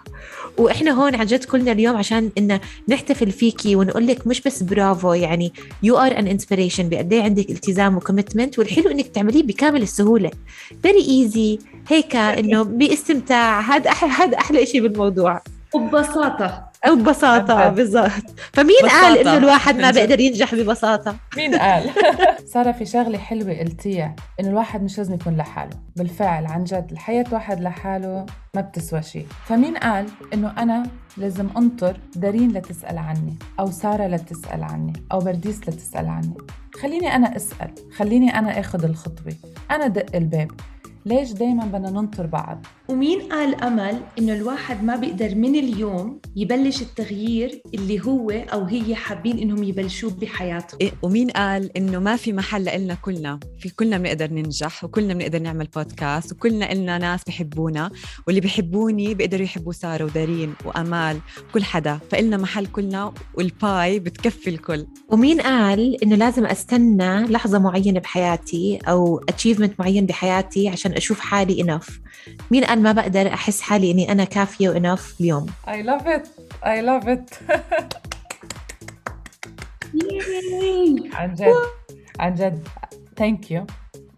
وإحنا هون عن جد كلنا اليوم عشان إنه نحتفل فيكي ونقول لك مش بس برافو يعني you are an inspiration بقد إيه عندك التزام و commitment والحلو إنك تعمليه بكامل السهولة. very easy هيك إنه <laughs> باستمتاع. هذا أحلى هذا أحلى شيء بالموضوع. وببساطة أو ببساطة. بالضبط فمين بساطة. قال إنه الواحد ما. بيقدر ينجح ببساطة مين قال؟ <laughs> سارة في شغلة حلوة قلتيها إنه الواحد مش لازم يكون لحاله بالفعل عن جد الحياة واحد لحاله ما بتسوى شيء فمين قال إنه أنا لازم أنطر دارين لتسأل عني أو سارة لتسأل عني أو برديس لتسأل عني خليني أنا أسأل خليني أنا أخذ الخطوة أنا دق الباب ليش دايما بدنا ننطر بعض؟ ومين قال أمل إنه الواحد ما بيقدر من اليوم يبلش التغيير اللي هو أو هي حابين إنهم يبلشوه بحياتهم إيه، ومين قال إنه ما في محل لنا كلنا؟ في كلنا بنقدر ننجح وكلنا بنقدر نعمل بودكاست وكلنا إلنا ناس بحبونا واللي بحبوني بيقدروا يحبوا سارة ودارين وأمال كل حدا فإلنا محل كلنا والباي بتكفي الكل. ومين قال إنه لازم أستنى لحظة معينة بحياتي أو achievement معين بحياتي عشان أشوف حالي enough مين قال ما بقدر أحس حالي إني أنا كافية و enough اليوم؟ I love it. I love it. عن جد. عن جد. thank you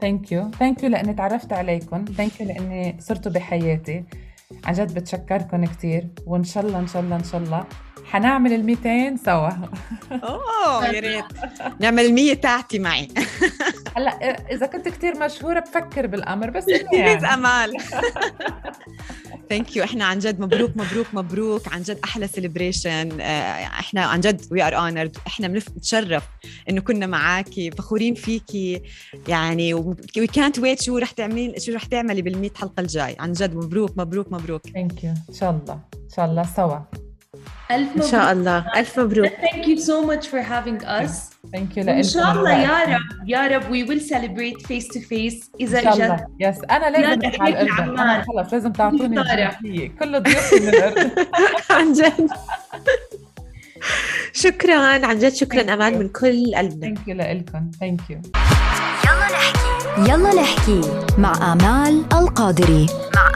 thank you thank you لأني تعرفت عليكم. thank you لأني صرتوا بحياتي. عن جد بتشكركم كثير وإن شاء الله إن شاء الله إن شاء الله حنعمل ال 200 سوا. أوه يا ريت. <laughs> نعمل المية تاعتي معي. <laughs> هلا إذا كنت كثير مشهورة بفكر بالامر بس <laughs> يعني. أمال. thank you إحنا عن جد مبروك مبروك مبروك. عن جد أحلى celebration إحنا عن جد we are honored إحنا بنتشرف إنه كنا معاكي فخورين فيكي يعني وي كانت ويت شو رح تعملي شو رح تعملي بال حلقة الجاي. عن جد مبروك مبروك مبروك. thank you إن شاء الله. إن شاء الله سوا. ألف إن شاء الله. ألف مبروك. Thank you so much for having us. thank you ان شاء الله يا رب يا رب we will celebrate face to face اذا شاء اجت الله. yes أنا لازم على. أنا خلص لازم تعطوني. كل ضيوفي من الأردن. <laughs> <laughs> عن جد. شكرا. عن جد شكرا. Thank you. أمان من كل قلبنا. thank you لكم thank you يلا نحكي. يلا نحكي مع آمال القادري. مع